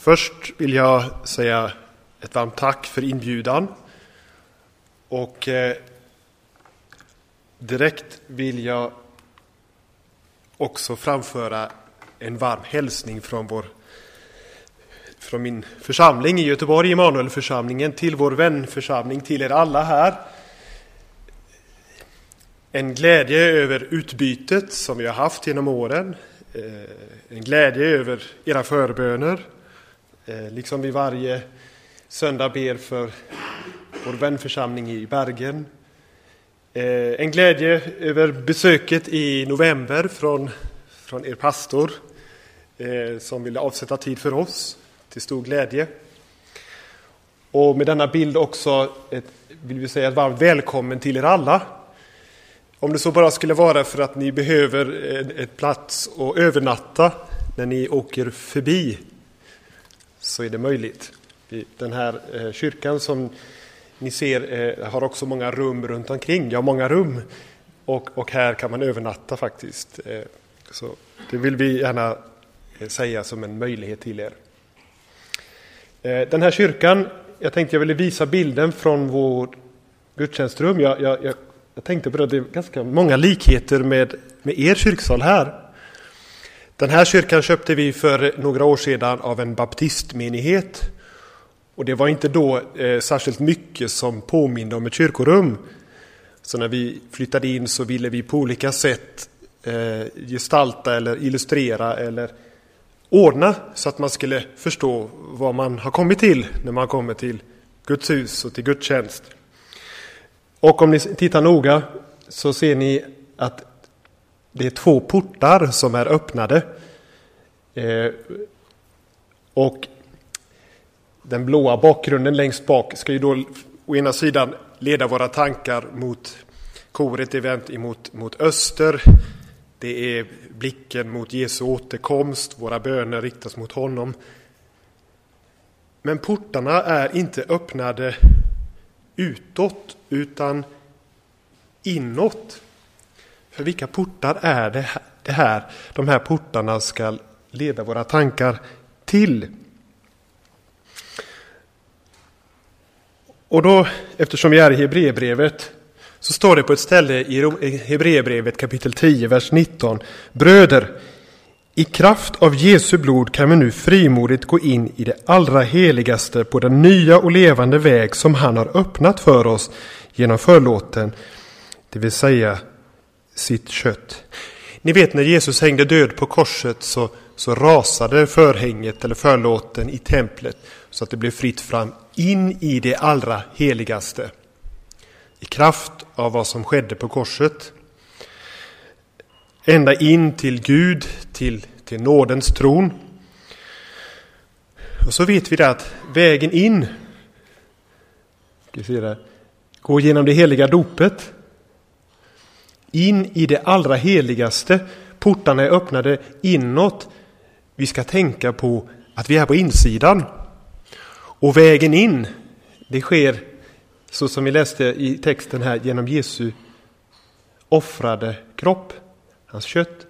Först vill jag säga ett varmt tack för inbjudan. Och eh, direkt vill jag också framföra en varm hälsning från, vår, från min församling i Göteborg, Immanuelförsamlingen, till vår vänförsamling, till er alla här. En glädje över utbytet som vi har haft genom åren. Eh, en glädje över era förböner. Eh, liksom vi varje söndag ber för vår vänförsamling i Bergen. Eh, en glädje över besöket i november från, från er pastor eh, som ville avsätta tid för oss, till stor glädje. Och med denna bild också ett, vill vi säga ett varmt välkommen till er alla om det så bara skulle vara för att ni behöver ett plats att övernatta när ni åker förbi så är det möjligt. Den här eh, kyrkan som ni ser eh, har också många rum runt omkring. Ja, många rum. Och, och här kan man övernatta faktiskt. Eh, så det vill vi gärna säga som en möjlighet till er. Den här kyrkan, jag tänkte jag ville visa bilden från vårt gudstjänstrum. Jag, jag, jag jag tänkte på det, det är ganska många likheter med, med er kyrksal här. Den här kyrkan köpte vi för några år sedan av en baptistmenighet. Och det var inte då eh, särskilt mycket som påminde om ett kyrkorum. Så när vi flyttade in så ville vi på olika sätt eh, gestalta eller illustrera eller ordna så att man skulle förstå vad man har kommit till när man kommer till Guds hus och till gudstjänst. Och om ni tittar noga så ser ni att det är två portar som är öppnade. Eh, och den blåa bakgrunden längst bak ska ju då å ena sidan leda våra tankar mot koret event emot mot öster. Det är blicken mot Jesu återkomst, våra böner riktas mot honom. Men portarna är inte öppnade utåt utan inåt. För vilka portar är det här, det här de här portarna ska leda våra tankar till? Och då, eftersom vi är i Hebreerbrevet, så står det på ett ställe i Hebreerbrevet kapitel 10, vers 19. Bröder, i kraft av Jesu blod kan vi nu frimodigt gå in i det allra heligaste på den nya och levande väg som han har öppnat för oss genom förlåten, det vill säga sitt kött. Ni vet när Jesus hängde död på korset så, så rasade förhänget eller förlåten i templet så att det blev fritt fram in i det allra heligaste. I kraft av vad som skedde på korset ända in till Gud, till, till nådens tron. Och så vet vi det att vägen in ska se det, går genom det heliga dopet. In i det allra heligaste. Portarna är öppnade inåt. Vi ska tänka på att vi är på insidan. Och vägen in, det sker så som vi läste i texten här genom Jesu offrade kropp hans kött.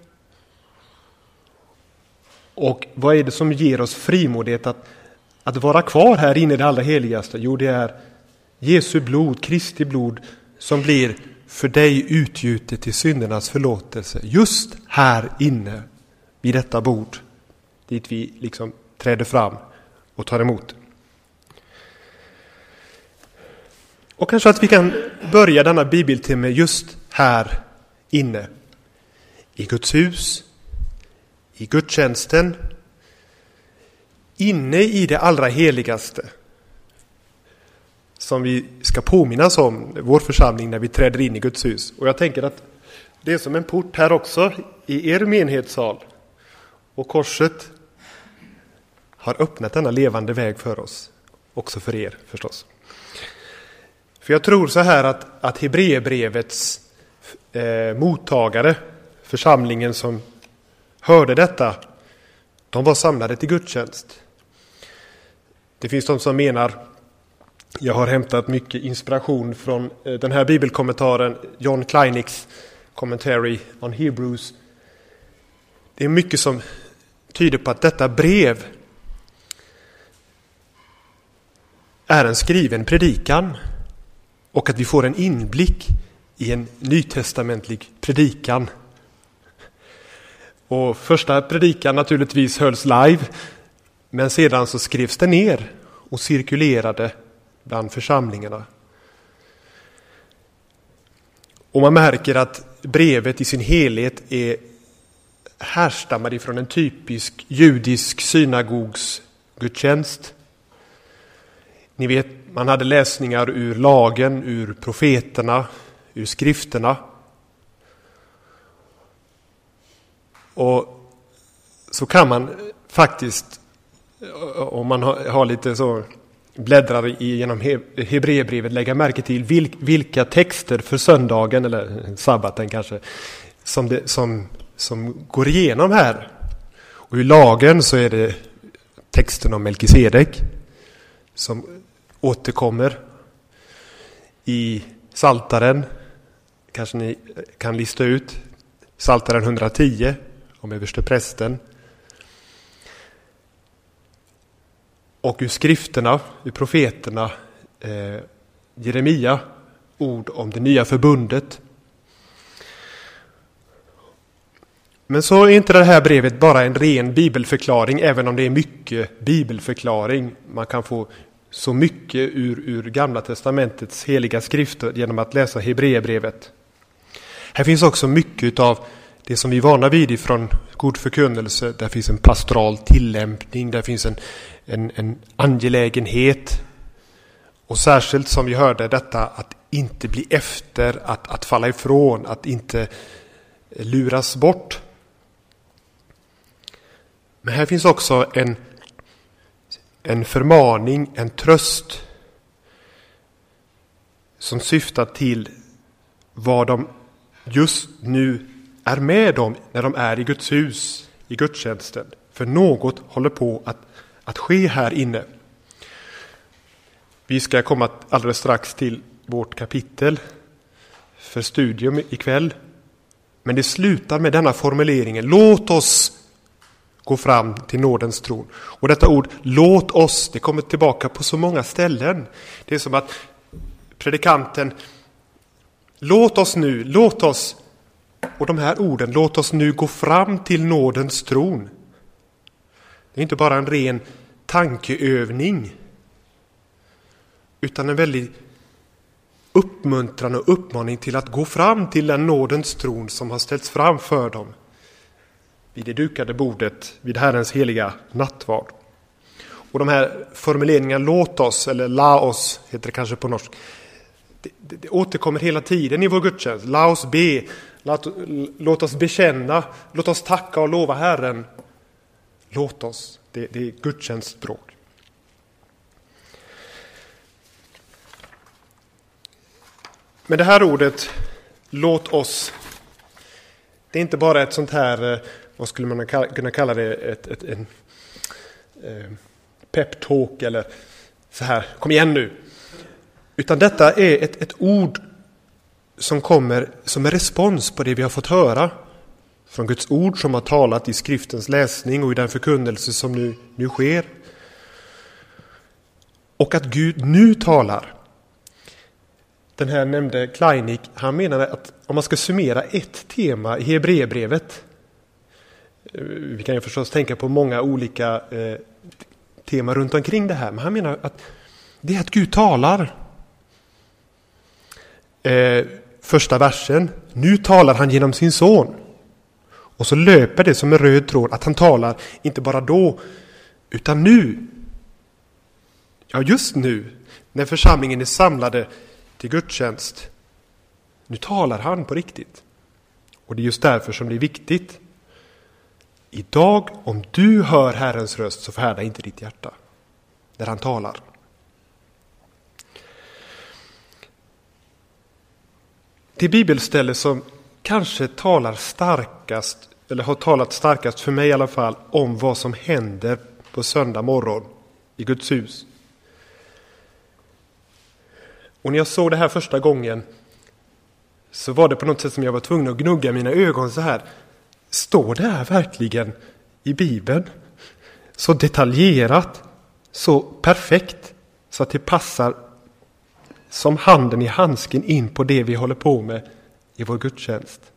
Och vad är det som ger oss frimodighet att, att vara kvar här inne i det allra heligaste? Jo, det är Jesu blod, Kristi blod, som blir för dig utgjutet till syndernas förlåtelse. Just här inne vid detta bord, dit vi liksom träder fram och tar emot. Och kanske att vi kan börja denna bibeltimme just här inne i Guds hus, i gudstjänsten, inne i det allra heligaste som vi ska påminnas om, vår församling, när vi träder in i Guds hus. Och jag tänker att det är som en port här också, i er menighetssal. Och korset har öppnat denna levande väg för oss, också för er förstås. För jag tror så här att, att Hebreerbrevets eh, mottagare församlingen som hörde detta, de var samlade till gudstjänst. Det finns de som menar, jag har hämtat mycket inspiration från eh, den här bibelkommentaren, John Kleinicks Commentary on Hebrews. Det är mycket som tyder på att detta brev är en skriven predikan och att vi får en inblick i en nytestamentlig predikan. Och första predikan naturligtvis hölls live, men sedan så skrevs det ner och cirkulerade bland församlingarna. Och man märker att brevet i sin helhet är härstammar ifrån en typisk judisk synagogsgudstjänst. Ni vet, man hade läsningar ur lagen, ur profeterna, ur skrifterna. Och så kan man faktiskt, om man har lite så bläddrar genom Hebreerbrevet lägga märke till vilka texter för söndagen, eller sabbaten kanske, som, det, som, som går igenom här. Och i lagen så är det texten om Melkisedek som återkommer. I Saltaren kanske ni kan lista ut. Saltaren 110 om översteprästen. Och ur skrifterna, ur profeterna, eh, Jeremia, ord om det nya förbundet. Men så är inte det här brevet bara en ren bibelförklaring, även om det är mycket bibelförklaring. Man kan få så mycket ur, ur Gamla testamentets heliga skrifter genom att läsa Hebreerbrevet. Här finns också mycket av det som vi är vana vid ifrån god förkunnelse. Där finns en pastoral tillämpning, där finns en, en, en angelägenhet. Och särskilt som vi hörde detta att inte bli efter, att, att falla ifrån, att inte luras bort. Men här finns också en, en förmaning, en tröst som syftar till vad de just nu är med om när de är i Guds hus, i gudstjänsten. För något håller på att, att ske här inne. Vi ska komma alldeles strax till vårt kapitel för studium ikväll. Men det slutar med denna formuleringen. Låt oss gå fram till nådens tron. Och detta ord låt oss, det kommer tillbaka på så många ställen. Det är som att predikanten Låt oss nu, låt oss och de här orden, låt oss nu gå fram till nådens tron. Det är inte bara en ren tankeövning, utan en väldigt uppmuntran och uppmaning till att gå fram till den nådens tron som har ställts fram för dem vid det dukade bordet vid Herrens heliga nattvard. Och de här formuleringarna låt oss, eller la oss, heter det kanske på norsk, det, det, det återkommer hela tiden i vår gudstjänst. La oss be, låt, låt oss bekänna, låt oss tacka och lova Herren. Låt oss, det, det är gudstjänstspråk. Men det här ordet, låt oss, det är inte bara ett sånt här, eh, vad skulle man kunna kalla det, ett, ett, en eh, peptalk eller så här, kom igen nu. Utan detta är ett, ett ord som kommer som en respons på det vi har fått höra från Guds ord som har talat i skriftens läsning och i den förkunnelse som nu, nu sker. Och att Gud nu talar. Den här nämnde Kleinik, han menade att om man ska summera ett tema i Hebreerbrevet, eh, vi kan ju förstås tänka på många olika eh, teman runt omkring det här, men han menar att det är att Gud talar. Eh, första versen. Nu talar han genom sin son. Och så löper det som en röd tråd att han talar inte bara då, utan nu. Ja, just nu, när församlingen är samlade till gudstjänst. Nu talar han på riktigt. Och det är just därför som det är viktigt. Idag, om du hör Herrens röst, så förhärda inte ditt hjärta när han talar. Det bibelställe som kanske talar starkast, eller har talat starkast för mig i alla fall, om vad som händer på söndag morgon i Guds hus. Och när jag såg det här första gången så var det på något sätt som jag var tvungen att gnugga mina ögon så här. Står det här verkligen i Bibeln? Så detaljerat, så perfekt. så att det passar som handen i handsken in på det vi håller på med i vår gudstjänst.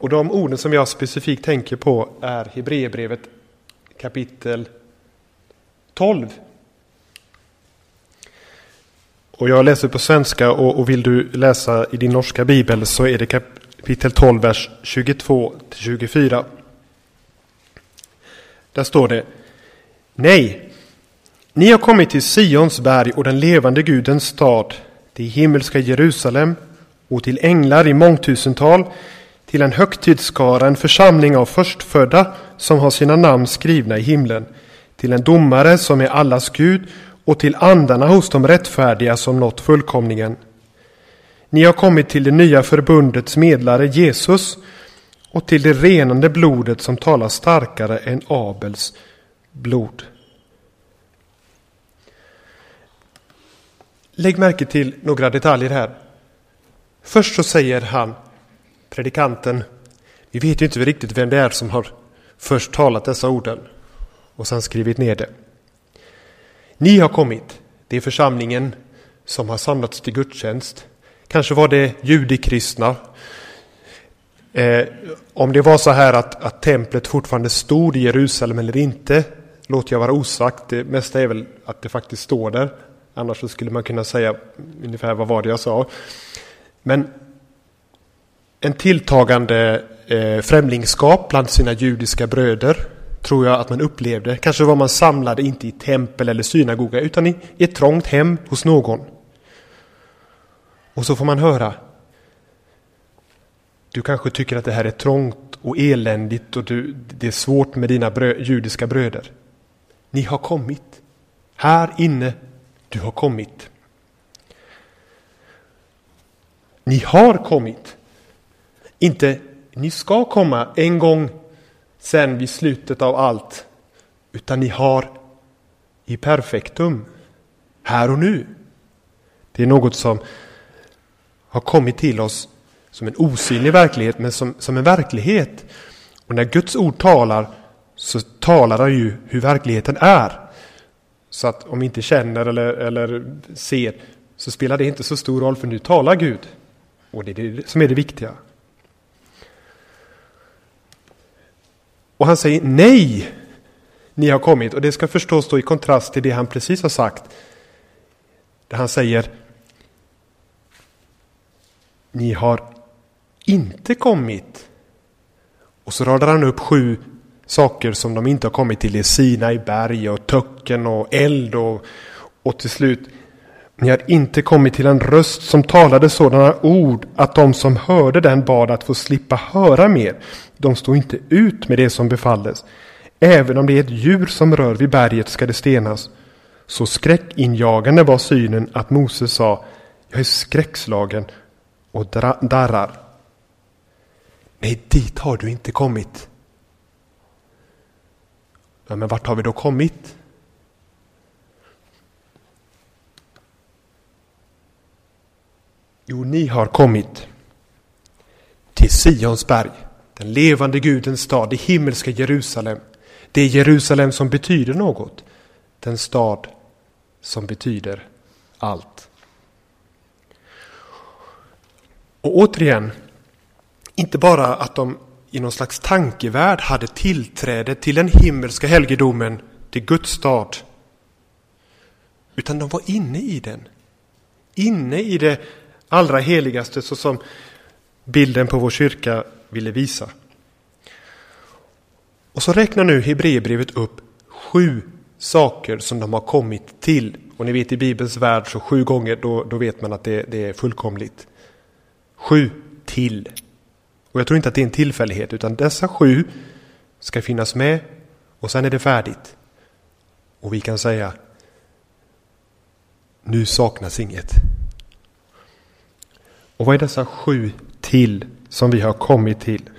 Och de orden som jag specifikt tänker på är Hebreerbrevet kapitel 12. Och jag läser på svenska och, och vill du läsa i din norska bibel så är det kapitel 12, vers 22 24. Där står det Nej, ni har kommit till Sions berg och den levande Gudens stad, till himmelska Jerusalem och till änglar i mångtusental, till en högtidsskara, en församling av förstfödda som har sina namn skrivna i himlen, till en domare som är allas Gud och till andarna hos de rättfärdiga som nått fullkomningen. Ni har kommit till det nya förbundets medlare Jesus och till det renande blodet som talar starkare än Abels blod. Lägg märke till några detaljer här. Först så säger han, predikanten, vi vet ju inte riktigt vem det är som har först talat dessa orden och sen skrivit ner det. Ni har kommit, det är församlingen som har samlats till gudstjänst. Kanske var det judikristna. Eh, om det var så här att, att templet fortfarande stod i Jerusalem eller inte låter jag vara osagt. Det mesta är väl att det faktiskt står där. Annars så skulle man kunna säga ungefär vad var det jag sa. Men en tilltagande eh, främlingskap bland sina judiska bröder tror jag att man upplevde. Kanske var man samlade inte i tempel eller synagoga utan i, i ett trångt hem hos någon. Och så får man höra. Du kanske tycker att det här är trångt och eländigt och du, det är svårt med dina brö, judiska bröder. Ni har kommit. Här inne, du har kommit. Ni har kommit. Inte ni ska komma en gång sen vid slutet av allt. Utan ni har i perfektum, här och nu. Det är något som har kommit till oss som en osynlig verklighet, men som, som en verklighet. Och när Guds ord talar så talar han ju hur verkligheten är. Så att om vi inte känner eller, eller ser så spelar det inte så stor roll för nu talar Gud. Och det är det som är det viktiga. Och han säger nej, ni har kommit. Och det ska förstås stå i kontrast till det han precis har sagt. Där han säger Ni har inte kommit. Och så radar han upp sju saker som de inte har kommit till. Det är Sina i berg och töcken och eld och, och till slut ni har inte kommit till en röst som talade sådana ord att de som hörde den bad att få slippa höra mer. De stod inte ut med det som befalldes. Även om det är ett djur som rör vid berget ska det stenas. Så skräckinjagande var synen att Moses sa Jag är skräckslagen och darrar. Nej, dit har du inte kommit. Ja, men vart har vi då kommit? Jo, ni har kommit till Sions berg, den levande Gudens stad, det himmelska Jerusalem. Det är Jerusalem som betyder något, den stad som betyder allt. Och återigen, inte bara att de i någon slags tankevärld hade tillträde till den himmelska helgedomen, till Guds stad, utan de var inne i den. Inne i det allra heligaste så som bilden på vår kyrka ville visa. Och så räknar nu Hebreerbrevet upp sju saker som de har kommit till. Och ni vet i Bibelns värld så sju gånger då, då vet man att det, det är fullkomligt. Sju till. Och jag tror inte att det är en tillfällighet utan dessa sju ska finnas med och sen är det färdigt. Och vi kan säga nu saknas inget. Och vad är dessa sju till som vi har kommit till?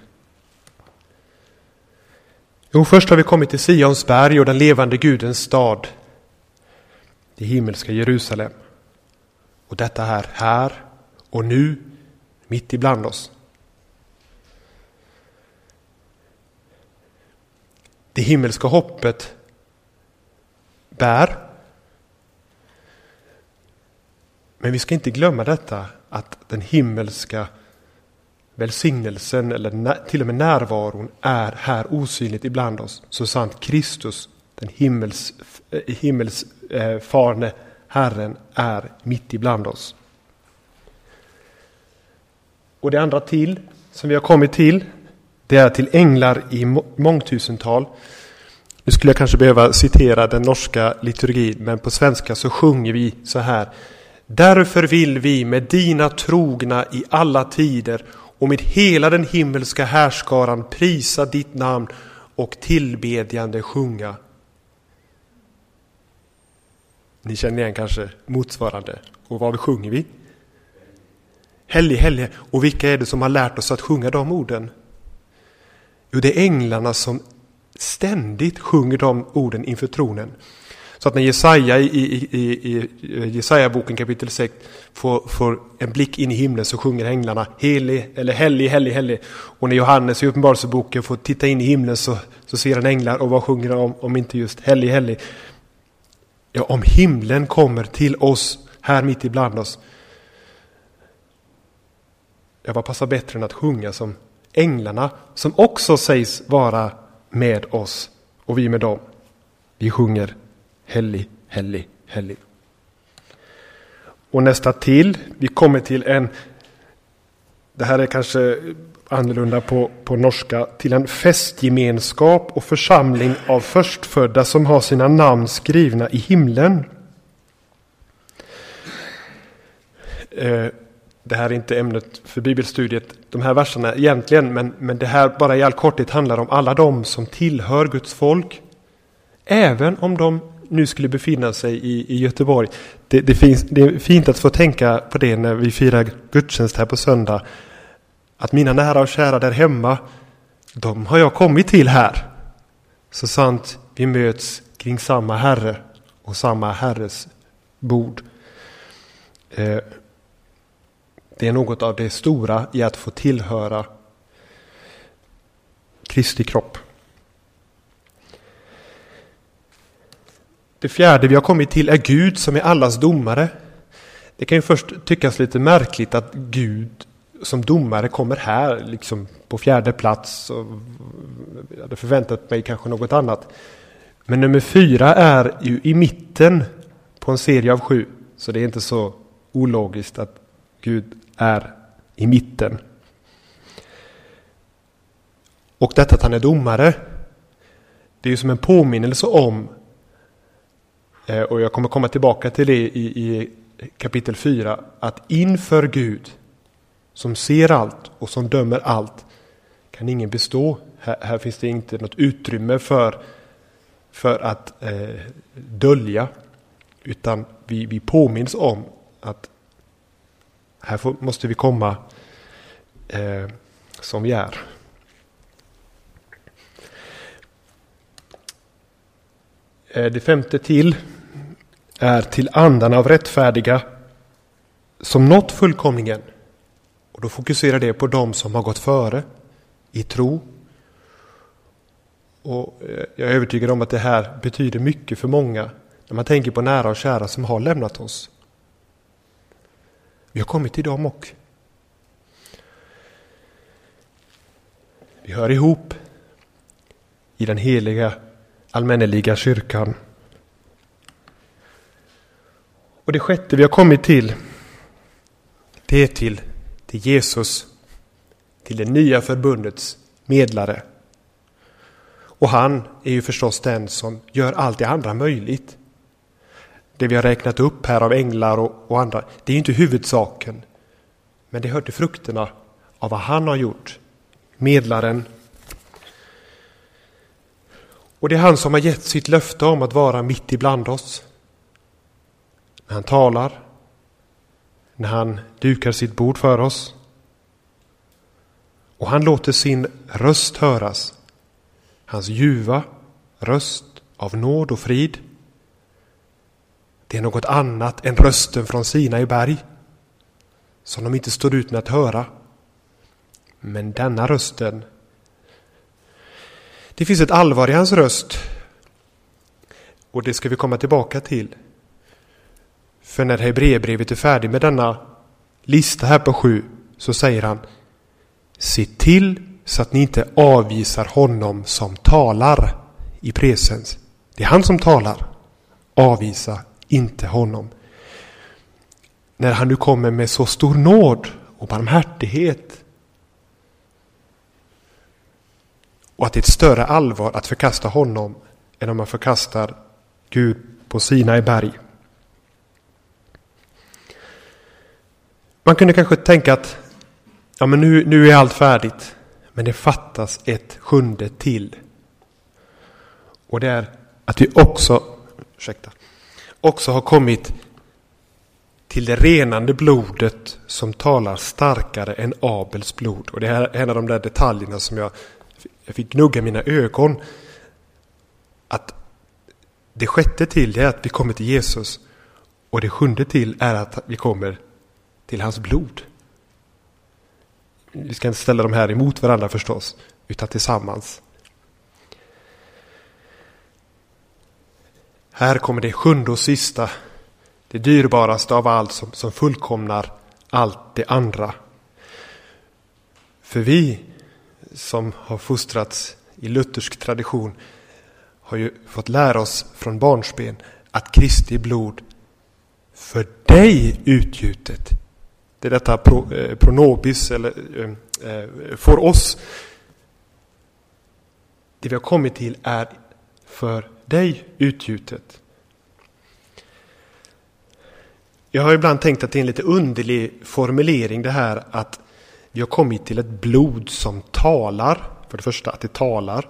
Jo, först har vi kommit till Sions berg och den levande Gudens stad. Det himmelska Jerusalem. Och detta är här och nu, mitt ibland oss. Det himmelska hoppet bär. Men vi ska inte glömma detta att den himmelska välsignelsen eller till och med närvaron är här osynligt ibland oss. Så sant Kristus, den himmels, eh, himmelsfarne eh, Herren, är mitt ibland oss. Och det andra till som vi har kommit till, det är till änglar i mångtusental. Nu skulle jag kanske behöva citera den norska liturgin, men på svenska så sjunger vi så här. Därför vill vi med dina trogna i alla tider och med hela den himmelska härskaran prisa ditt namn och tillbedjande sjunga. Ni känner igen kanske motsvarande. Och vad sjunger vi? Hellig, hellig. Och vilka är det som har lärt oss att sjunga de orden? Jo, det är änglarna som ständigt sjunger de orden inför tronen. Så att när Jesaja i, i, i, i eh, Jesaja-boken kapitel 6 får, får, en blick in i himlen så sjunger änglarna helig, eller helig, helig, helig. Och när Johannes i Uppenbarelseboken får titta in i himlen så, så ser han änglar och vad sjunger de om, om inte just helig helig? Ja, om himlen kommer till oss här mitt ibland oss. Ja, vad passar bättre än att sjunga som änglarna som också sägs vara med oss och vi med dem. Vi sjunger Hellig, hellig, hellig. Och nästa till, vi kommer till en, det här är kanske annorlunda på, på norska, till en festgemenskap och församling av förstfödda som har sina namn skrivna i himlen. Eh, det här är inte ämnet för bibelstudiet, de här verserna egentligen, men, men det här bara i all korthet handlar om alla de som tillhör Guds folk. Även om de nu skulle befinna sig i, i Göteborg. Det, det, finns, det är fint att få tänka på det när vi firar gudstjänst här på söndag. Att mina nära och kära där hemma, de har jag kommit till här. Så sant vi möts kring samma Herre och samma Herres bord. Eh, det är något av det stora i att få tillhöra Kristi kropp. Det fjärde vi har kommit till är Gud som är allas domare. Det kan ju först tyckas lite märkligt att Gud som domare kommer här, liksom på fjärde plats. jag hade förväntat mig kanske något annat. Men nummer fyra är ju i mitten på en serie av sju. Så det är inte så ologiskt att Gud är i mitten. Och detta att han är domare, det är ju som en påminnelse om Eh, och jag kommer komma tillbaka till det i, i kapitel 4. Att inför Gud som ser allt och som dömer allt kan ingen bestå. Här, här finns det inte något utrymme för, för att eh, dölja. Utan vi, vi påminns om att här får, måste vi komma eh, som vi är. Eh, det femte till är till andan av rättfärdiga som nått fullkomningen. Och då fokuserar det på dem som har gått före i tro. Och eh, jag är övertygad om att det här betyder mycket för många när man tänker på nära och kära som har lämnat oss. Vi har kommit till dem också. vi hör ihop i den heliga allmänneliga kyrkan. Och det sjätte vi har kommit till, det är till, till Jesus, till det nya förbundets medlare. Och han är ju förstås den som gör allt det andra möjligt. Det vi har räknat upp här av änglar och, och andra, det är ju inte huvudsaken. Men det hör till frukterna av vad han har gjort. Medlaren och det är han som har gett sitt löfte om att vara mitt ibland oss. När han talar, när han dukar sitt bord för oss. Och han låter sin röst höras. Hans ljuva röst av nåd och frid. Det är något annat än rösten från Sina i berg som de inte står ut med att höra. Men denna rösten det finns ett allvar i hans röst. Och det ska vi komma tillbaka till. För när Hebreerbrevet är färdigt med denna lista här på sju så säger han Se till så att ni inte avvisar honom som talar i presens. Det är han som talar. Avvisa inte honom. När han nu kommer med så stor nåd och barmhärtighet. Och att det är ett större allvar att förkasta honom än om man förkastar Gud på Sinai berg. Man kunde kanske tänka att ja, men nu, nu är allt färdigt. Men det fattas ett sjunde till. Och det är att vi också, ursäkta, också har kommit till det renande blodet som talar starkare än Abels blod. Och det här är en av de där detaljerna som jag, jag fick gnugga mina ögon. Att det sjätte till är att vi kommer till Jesus. Och det sjunde till är att vi kommer till hans blod. Vi ska inte ställa de här emot varandra förstås, utan tillsammans. Här kommer det sjunde och sista, det dyrbaraste av allt som, som fullkomnar allt det andra. För vi som har fostrats i luthersk tradition har ju fått lära oss från barnsben att Kristi blod för dig utgjutet. Det är detta pro, eh, pronobis, eller eh, eh, för oss. Det vi har kommit till är för dig utgjutet. Jag har ibland tänkt att det är en lite underlig formulering det här att vi har kommit till ett blod som talar. För det första att det talar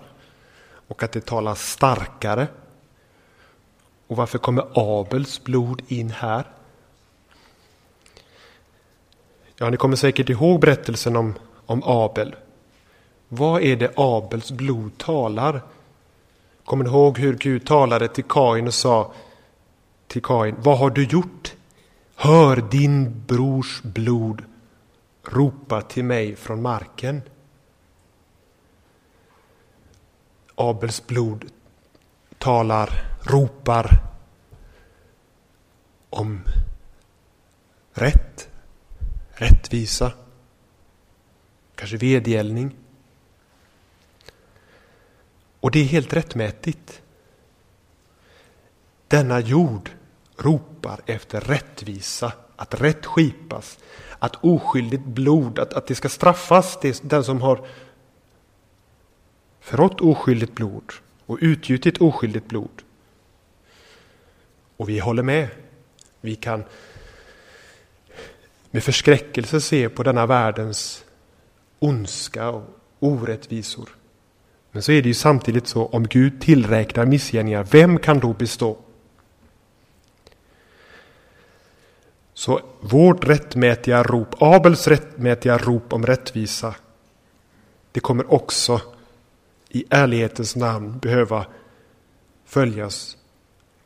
och att det talar starkare. Och varför kommer Abels blod in här? Ja, ni kommer säkert ihåg berättelsen om, om Abel. Vad är det Abels blod talar? Kommer ni ihåg hur Gud talade till Kain och sa till Kain, vad har du gjort? Hör din brors blod ropa till mig från marken. Abels blod talar, ropar om rätt, rättvisa, kanske vedergällning. Och det är helt rättmätigt. Denna jord ropar efter rättvisa, att rätt skipas, att oskyldigt blod, att, att det ska straffas, det, den som har förrått oskyldigt blod och utgjutit oskyldigt blod. Och vi håller med. Vi kan med förskräckelse se på denna världens ondska och orättvisor. Men så är det ju samtidigt så, om Gud tillräknar missgärningar, vem kan då bestå? Så vårt rättmätiga rop, Abels rättmätiga rop om rättvisa, det kommer också i ärlighetens namn behöva följas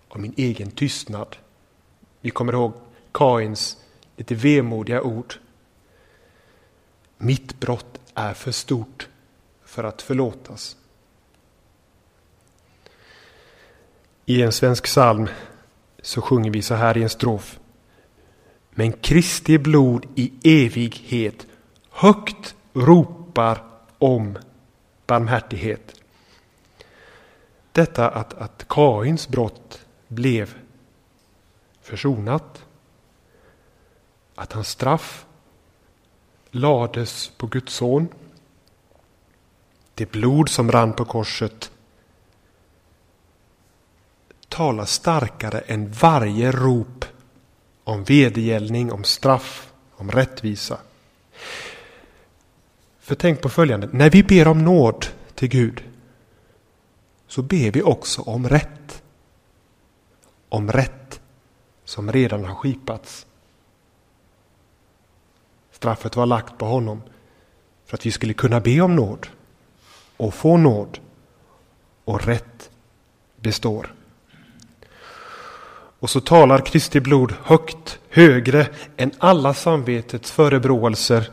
av min egen tystnad. Vi kommer ihåg Kains lite vemodiga ord. Mitt brott är för stort för att förlåtas. I en svensk psalm så sjunger vi så här i en strof. Men Kristi blod i evighet högt ropar om barmhärtighet. Detta att, att Kains brott blev försonat. Att hans straff lades på Guds son. Det blod som rann på korset talar starkare än varje rop om vedergällning, om straff, om rättvisa. För tänk på följande, när vi ber om nåd till Gud så ber vi också om rätt. Om rätt som redan har skipats. Straffet var lagt på honom för att vi skulle kunna be om nåd och få nåd och rätt består. Och så talar Kristi blod högt, högre än alla samvetets förebråelser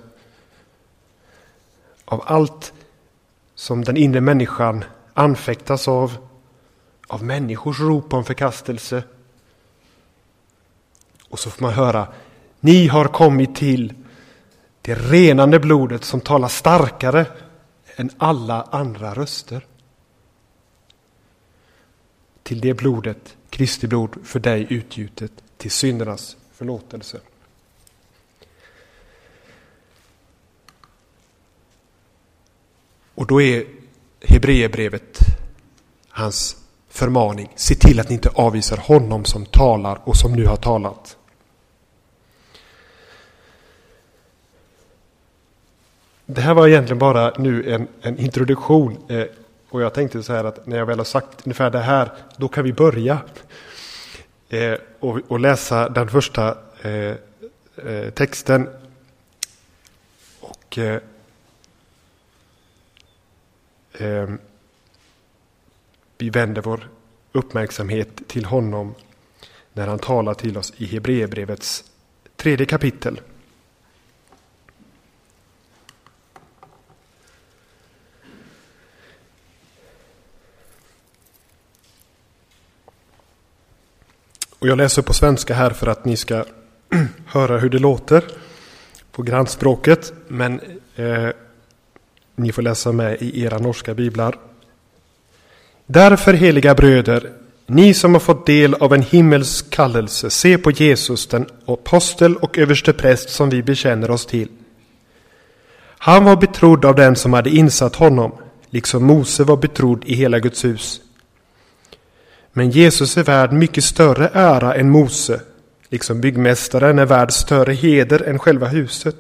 av allt som den inre människan anfäktas av, av människors rop om förkastelse. Och så får man höra, ni har kommit till det renande blodet som talar starkare än alla andra röster. Till det blodet, Kristi blod, för dig utgjutet till syndernas förlåtelse. Och då är Hebreerbrevet hans förmaning. Se till att ni inte avvisar honom som talar och som nu har talat. Det här var egentligen bara nu en, en introduktion. Eh, och jag tänkte så här att när jag väl har sagt ungefär det här, då kan vi börja. Eh, och, och, läsa den första eh, eh texten. Och eh, eh, vi vänder vår uppmärksamhet till honom när han talar till oss i Hebreerbrevets tredje kapitel. Och jag läser på svenska här för att ni ska höra hur det låter på grannspråket. Men eh, ni får läsa med i era norska biblar. Därför, heliga bröder, ni som har fått del av en himmelsk kallelse, se på Jesus, den apostel och överste präst som vi bekänner oss till. Han var betrodd av den som hade insatt honom, liksom Mose var betrodd i hela Guds hus. Men Jesus är värd mycket större ära än Mose, liksom byggmästaren är värd större heder än själva huset.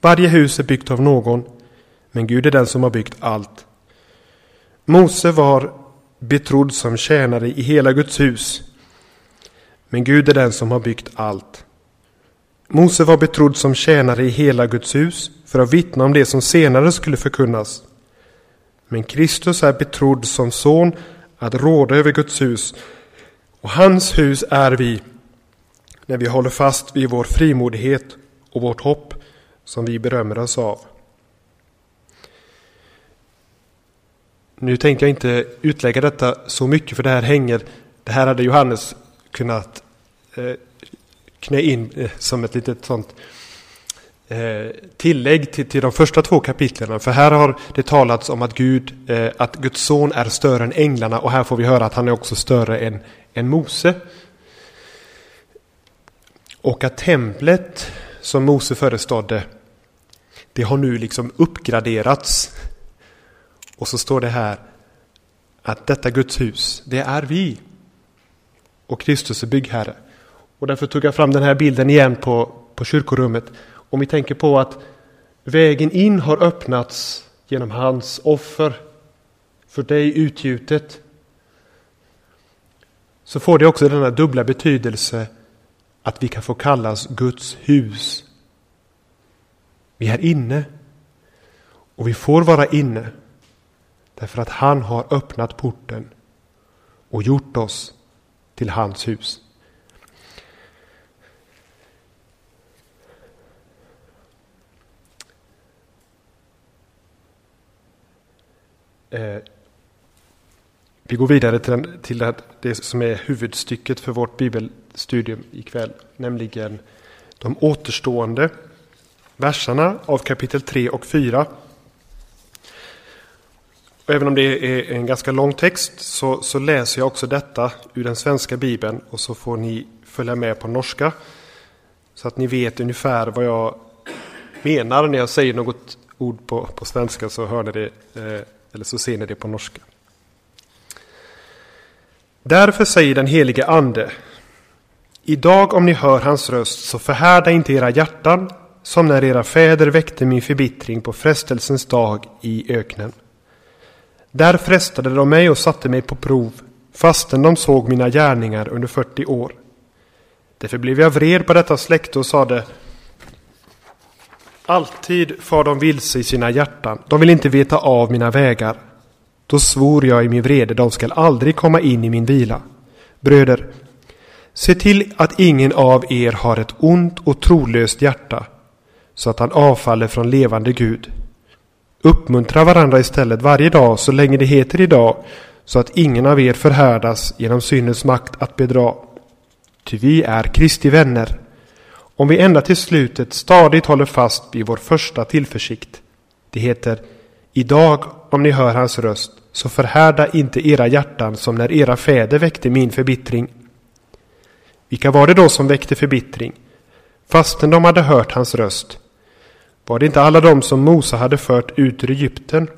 Varje hus är byggt av någon, men Gud är den som har byggt allt. Mose var betrodd som tjänare i hela Guds hus, men Gud är den som har byggt allt. Mose var betrodd som tjänare i hela Guds hus för att vittna om det som senare skulle förkunnas. Men Kristus är betrodd som son att råda över Guds hus. Och hans hus är vi när vi håller fast vid vår frimodighet och vårt hopp som vi berömmer oss av. Nu tänkte jag inte utlägga detta så mycket för det här hänger, det här hade Johannes kunnat eh, knä in eh, som ett litet sånt Eh, Eh, tillägg till, till de första två kapitlen. För här har det talats om att, Gud, eh, att Guds son är större än änglarna och här får vi höra att han är också större än, än Mose. Och att templet som Mose förestådde, det har nu liksom uppgraderats. Och så står det här att detta Guds hus, det är vi. Och Kristus är byggherre. Och därför tog jag fram den här bilden igen på, på kyrkorummet. Om vi tänker på att vägen in har öppnats genom hans offer för dig utgjutet så får det också denna dubbla betydelse att vi kan få kallas Guds hus. Vi är inne och vi får vara inne därför att han har öppnat porten och gjort oss till hans hus. Eh, vi går vidare till, den, till det som är huvudstycket för vårt bibelstudium ikväll, nämligen de återstående verserna av kapitel 3 och 4. Och även om det är en ganska lång text så, så, läser jag också detta ur den svenska bibeln och så får ni följa med på norska. Så att ni vet ungefär vad jag menar när jag säger något ord på, på svenska så hör ni det eh, eller så ser ni det på norska. Därför säger den helige Ande Idag om ni hör hans röst så förhärda inte era hjärtan som när era fäder väckte min förbittring på frestelsens dag i öknen. Där frestade de mig och satte mig på prov fastän de såg mina gärningar under 40 år. Därför blev jag vred på detta släkte och sade Alltid far de vilse i sina hjärtan. De vill inte veta av mina vägar. Då svor jag i min vrede, de skall aldrig komma in i min vila. Bröder, se till att ingen av er har ett ont och trolöst hjärta, så att han avfaller från levande Gud. Uppmuntra varandra istället varje dag så länge det heter idag, så att ingen av er förhärdas genom syndens makt att bedra. Ty vi är Kristi vänner, om vi ända till slutet stadigt håller fast vid vår första tillförsikt. Det heter Idag, om ni hör hans röst, så förhärda inte era hjärtan som när era fäder väckte min förbittring. Vilka var det då som väckte förbittring? Fastän de hade hört hans röst. Var det inte alla de som Mose hade fört ut ur Egypten?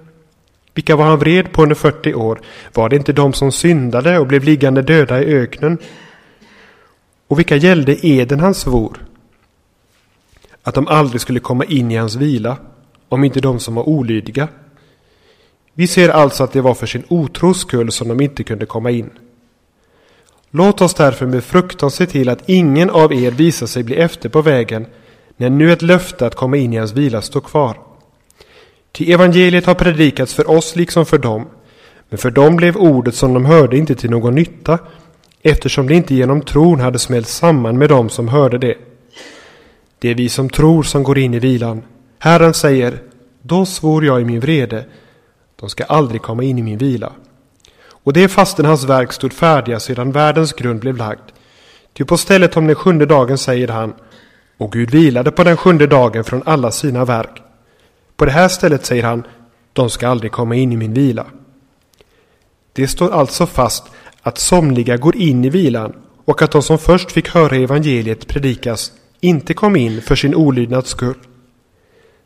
Vilka var han vred på under 40 år? Var det inte de som syndade och blev liggande döda i öknen? Och vilka gällde eden han svor? Att de aldrig skulle komma in i hans vila, om inte de som var olydiga. Vi ser alltså att det var för sin otros skull som de inte kunde komma in. Låt oss därför med fruktan se till att ingen av er visar sig bli efter på vägen när nu ett löfte att komma in i hans vila står kvar. Ty evangeliet har predikats för oss liksom för dem, men för dem blev ordet som de hörde inte till någon nytta, eftersom det inte genom tron hade smält samman med dem som hörde det. Det är vi som tror som går in i vilan. Herren säger, då svor jag i min vrede, de ska aldrig komma in i min vila. Och det fastän hans verk stod färdiga sedan världens grund blev lagd. Ty på stället om den sjunde dagen säger han, och Gud vilade på den sjunde dagen från alla sina verk. På det här stället säger han, de ska aldrig komma in i min vila. Det står alltså fast att somliga går in i vilan och att de som först fick höra evangeliet predikas inte kom in för sin olydnads skull.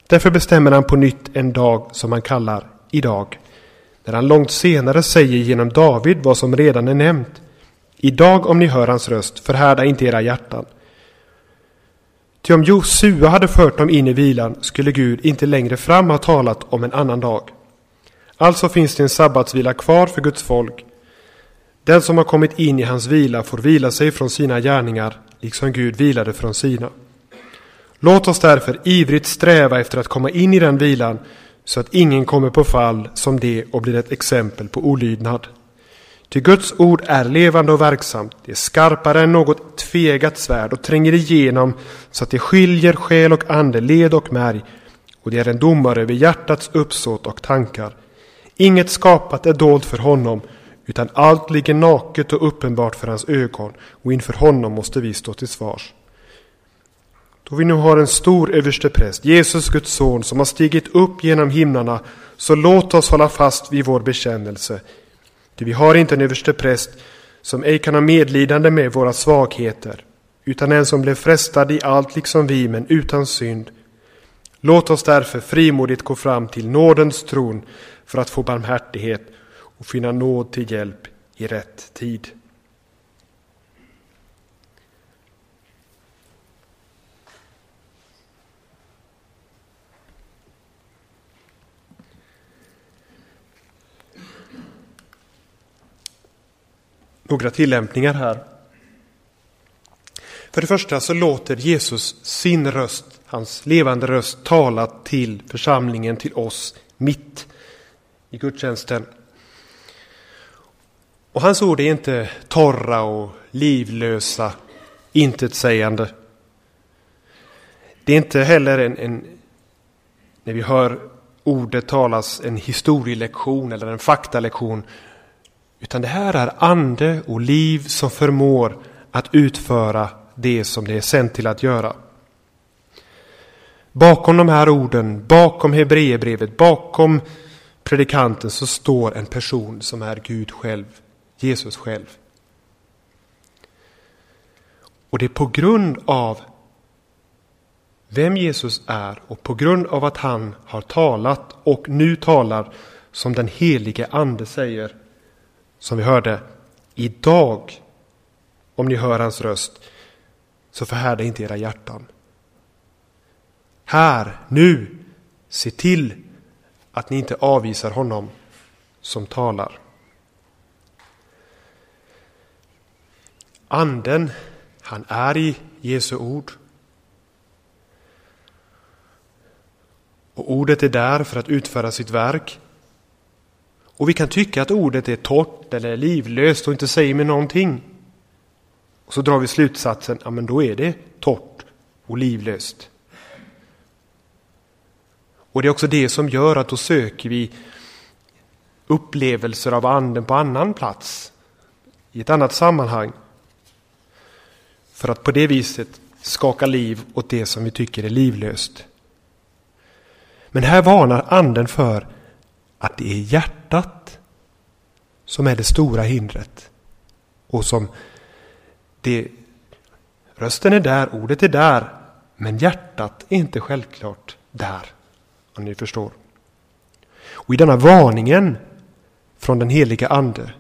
Därför bestämmer han på nytt en dag som han kallar idag, när han långt senare säger genom David vad som redan är nämnt. Idag om ni hör hans röst, förhärda inte era hjärtan. Ty om Josua hade fört dem in i vilan skulle Gud inte längre fram ha talat om en annan dag. Alltså finns det en sabbatsvila kvar för Guds folk. Den som har kommit in i hans vila får vila sig från sina gärningar, liksom Gud vilade från sina. Låt oss därför ivrigt sträva efter att komma in i den vilan, så att ingen kommer på fall som det och blir ett exempel på olydnad. Ty Guds ord är levande och verksamt, det är skarpare än något tvegat svärd och tränger igenom så att det skiljer själ och ande, led och märg, och det är en domare över hjärtats uppsåt och tankar. Inget skapat är dolt för honom, utan allt ligger naket och uppenbart för hans ögon, och inför honom måste vi stå till svars. Då vi nu har en stor överstepräst, Jesus Guds son, som har stigit upp genom himlarna, så låt oss hålla fast vid vår bekännelse. Ty vi har inte en överstepräst som ej kan ha medlidande med våra svagheter, utan en som blev frestad i allt liksom vi, men utan synd. Låt oss därför frimodigt gå fram till nådens tron för att få barmhärtighet och finna nåd till hjälp i rätt tid. några tillämpningar här. För det första så låter Jesus sin röst, hans levande röst, tala till församlingen, till oss, mitt i gudstjänsten. Och hans ord är inte torra och livlösa, intetsägande. Det är inte heller en, en, när vi hör ordet talas, en historielektion eller en faktalektion utan det här är ande och liv som förmår att utföra det som det är sänt till att göra. Bakom de här orden, bakom Hebreerbrevet, bakom predikanten så står en person som är Gud själv, Jesus själv. Och det är på grund av vem Jesus är och på grund av att han har talat och nu talar som den helige ande säger som vi hörde, idag, om ni hör hans röst, så förhärda inte era hjärtan. Här, nu, se till att ni inte avvisar honom som talar. Anden, han är i Jesu ord. Och ordet är där för att utföra sitt verk. Och vi kan tycka att ordet är torrt eller livlöst och inte säger mig någonting. Och så drar vi slutsatsen, ja men då är det torrt och livlöst. Och det är också det som gör att då söker vi upplevelser av anden på annan plats, i ett annat sammanhang. För att på det viset skaka liv åt det som vi tycker är livlöst. Men här varnar anden för att det är hjärtat som är det stora hindret. Och som det, rösten är där, ordet är där, men hjärtat är inte självklart där. Om ni förstår. Och i denna varningen från den heliga ande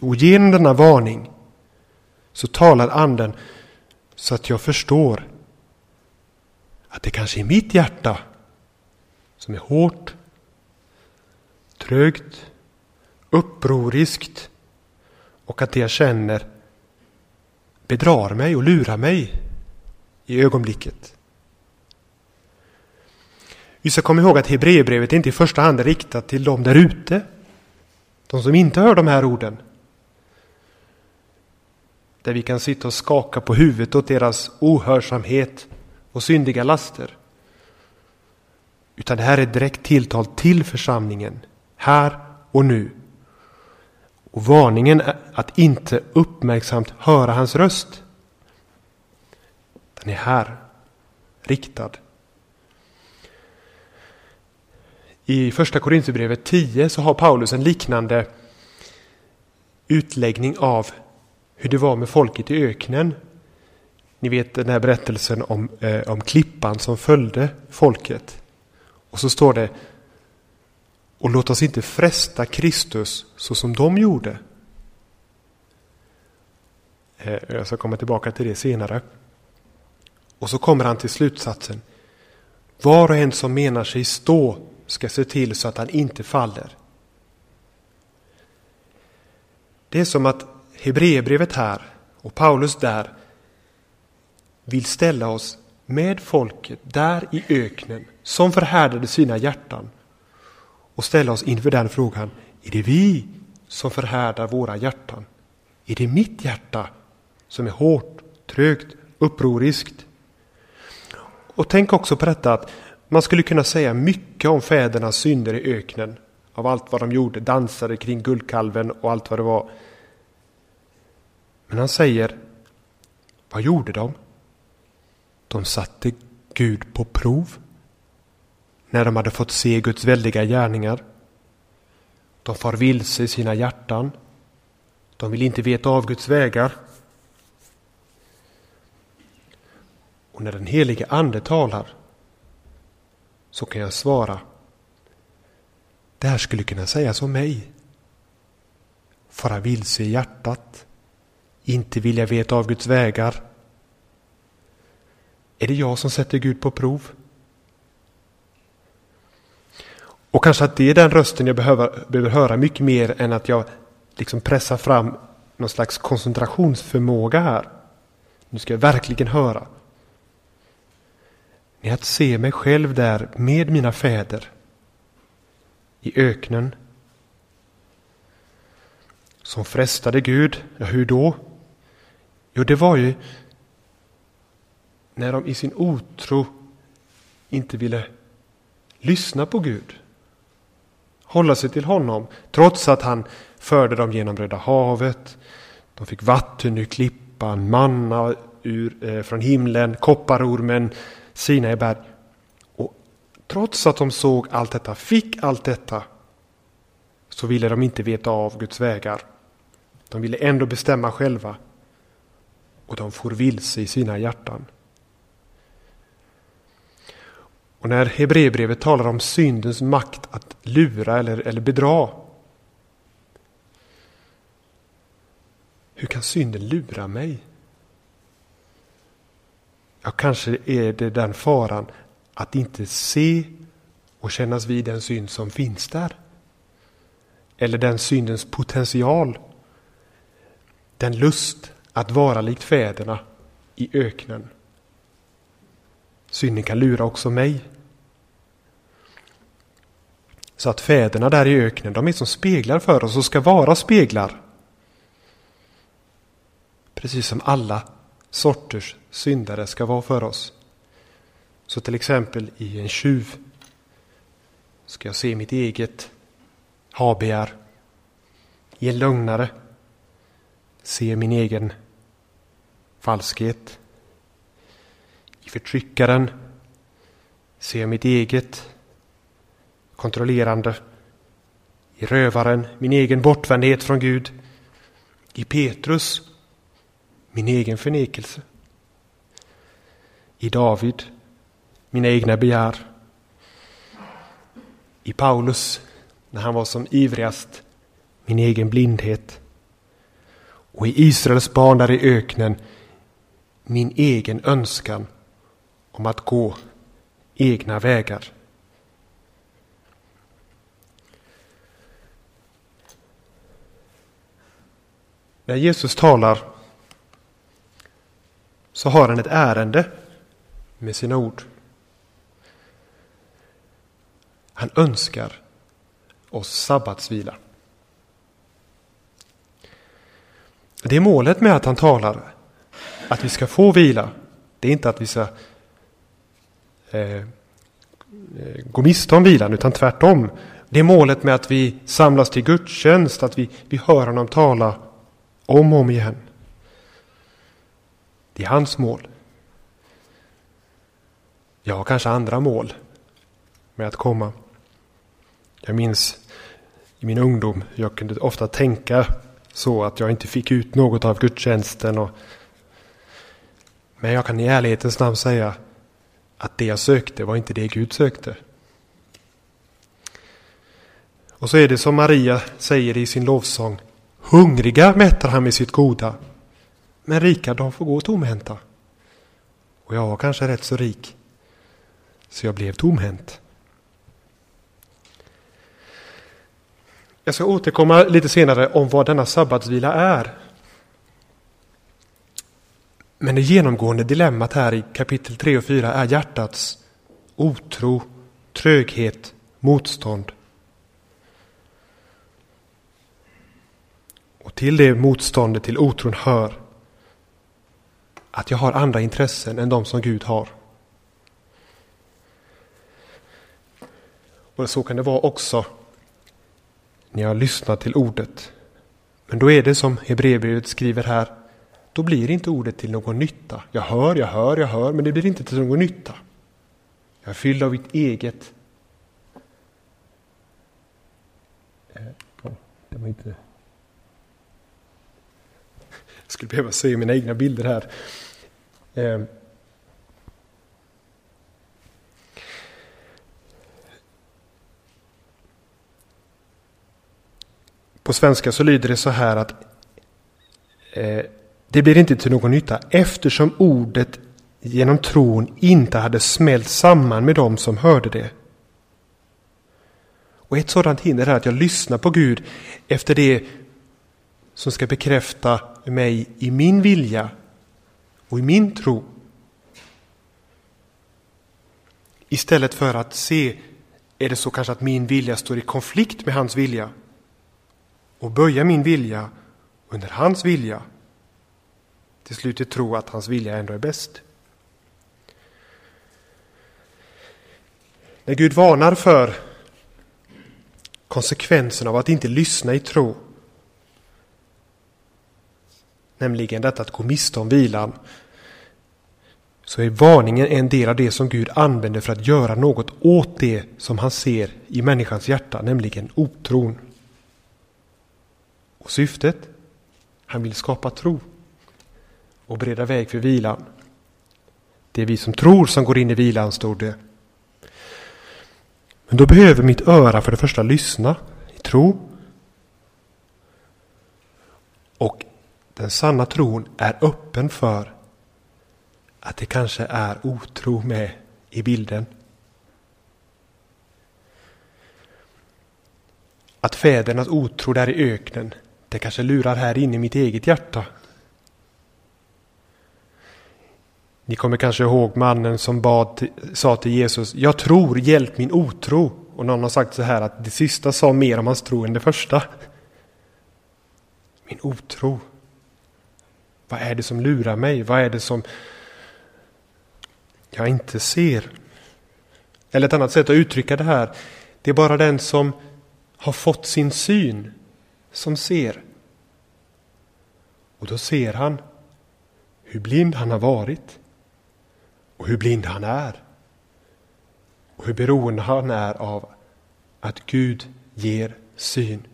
och genom denna varning så talar anden så att jag förstår att det kanske är mitt hjärta som är hårt, trögt, upproriskt och att det jag känner bedrar mig och lurar mig i ögonblicket. Vi ska komma ihåg att Hebreerbrevet inte i första hand är riktat till dem där ute. De som inte hör de här orden. Där vi kan sitta och skaka på huvudet åt deras ohörsamhet och syndiga laster. Utan det här är direkt tilltal till församlingen, här och nu. Och varningen är att inte uppmärksamt höra hans röst. Den är här, riktad. I första Korinthierbrevet 10 så har Paulus en liknande utläggning av hur det var med folket i öknen. Ni vet den här berättelsen om, eh, om klippan som följde folket. Och så står det och låt oss inte fresta Kristus så som de gjorde. Eh, jag ska komma tillbaka till det senare. Och så kommer han till slutsatsen. Var och en som menar sig stå ska se till så att han inte faller. Det är som att Hebreerbrevet här och Paulus där vill ställa oss med folket där i öknen som förhärdade sina hjärtan och ställa oss inför den frågan. Är det vi som förhärdar våra hjärtan? Är det mitt hjärta som är hårt, trögt, upproriskt? Och tänk också på detta att man skulle kunna säga mycket om fädernas synder i öknen. Av allt vad de gjorde, dansade kring guldkalven och allt vad det var. Men han säger, vad gjorde de? De satte Gud på prov när de hade fått se Guds väldiga gärningar. De far vilse i sina hjärtan. De vill inte veta av Guds vägar. Och när den helige Ande talar så kan jag svara. Det här skulle kunna sägas om mig. Fara vilse i hjärtat. Inte vilja veta av Guds vägar. Är det jag som sätter Gud på prov? Och kanske att det är den rösten jag behöver, behöver höra mycket mer än att jag liksom pressar fram någon slags koncentrationsförmåga här. Nu ska jag verkligen höra. Det är att se mig själv där med mina fäder i öknen som frestade Gud. Ja, hur då? Jo, det var ju när de i sin otro inte ville lyssna på Gud. Hålla sig till honom, trots att han förde dem genom Röda havet. De fick vatten ur klippan, manna ur, eh, från himlen, kopparormen, Sinai berg. Och trots att de såg allt detta, fick allt detta, så ville de inte veta av Guds vägar. De ville ändå bestämma själva. Och de får vilse i sina hjärtan. Och när Hebreerbrevet talar om syndens makt att lura eller, eller bedra. Hur kan synden lura mig? Ja, kanske är det den faran att inte se och kännas vid den synd som finns där. Eller den syndens potential. Den lust att vara likt fäderna i öknen. Synden kan lura också mig. Så att fäderna där i öknen, de är som speglar för oss och ska vara speglar. Precis som alla sorters syndare ska vara för oss. Så till exempel i en tjuv ska jag se mitt eget habegär. I en lögnare ser min egen falskhet. I förtryckaren ser jag mitt eget kontrollerande. I rövaren min egen bortvändhet från Gud. I Petrus min egen förnekelse. I David mina egna begär. I Paulus när han var som ivrigast min egen blindhet. Och i Israels barn där i öknen min egen önskan om att gå egna vägar. När Jesus talar så har han ett ärende med sina ord. Han önskar oss sabbatsvila. Det är målet med att han talar. Att vi ska få vila. Det är inte att vi ska eh, eh, gå miste om vilan, utan tvärtom. Det är målet med att vi samlas till gudstjänst, att vi, vi hör honom tala om och om igen. Det är hans mål. Jag har kanske andra mål med att komma. Jag minns i min ungdom, jag kunde ofta tänka så att jag inte fick ut något av gudstjänsten. Och, men jag kan i ärlighetens namn säga att det jag sökte var inte det Gud sökte. Och så är det som Maria säger i sin lovsång. Hungriga mättar han med sitt goda. Men rika de får gå tomhänta. Och jag var kanske rätt så rik. Så jag blev tomhänt. Jag ska återkomma lite senare om vad denna sabbatsvila är. Men det genomgående dilemmat här i kapitel 3 och 4 är hjärtats otro, tröghet, motstånd. Och till det motståndet, till otron hör att jag har andra intressen än de som Gud har. Och så kan det vara också när jag lyssnar till ordet. Men då är det som Hebreerbrevet skriver här. Då blir inte ordet till någon nytta. Jag hör, jag hör, jag hör, men det blir inte till någon nytta. Jag är fylld av mitt eget. Eh, det var inte... Jag skulle behöva se mina egna bilder här. Eh, på svenska så lyder det så här att eh, det blir inte till någon nytta eftersom ordet genom tron inte hade smält samman med dem som hörde det. Och ett sådant hinder är att jag lyssnar på Gud efter det som ska bekräfta mig i min vilja och i min tro. Istället för att se, är det så kanske att min vilja står i konflikt med hans vilja? och böja min vilja under hans vilja. Till slut tro att hans vilja ändå är bäst. När Gud varnar för konsekvensen av att inte lyssna i tro, nämligen detta att gå miste om vilan, så är varningen en del av det som Gud använder för att göra något åt det som han ser i människans hjärta, nämligen otron. Och syftet? Han vill skapa tro och bereda väg för vilan. Det är vi som tror som går in i vilan, stod det. Men då behöver mitt öra för det första lyssna i tro. Och den sanna tron är öppen för att det kanske är otro med i bilden. Att fädernas otro där i öknen det kanske lurar här inne i mitt eget hjärta. Ni kommer kanske ihåg mannen som bad, sa till Jesus, jag tror, hjälp min otro. Och någon har sagt så här att det sista sa mer om hans tro än det första. Min otro. Vad är det som lurar mig? Vad är det som jag inte ser? Eller ett annat sätt att uttrycka det här. Det är bara den som har fått sin syn som ser. Och då ser han hur blind han har varit och hur blind han är. Och hur beroende han är av att Gud ger syn.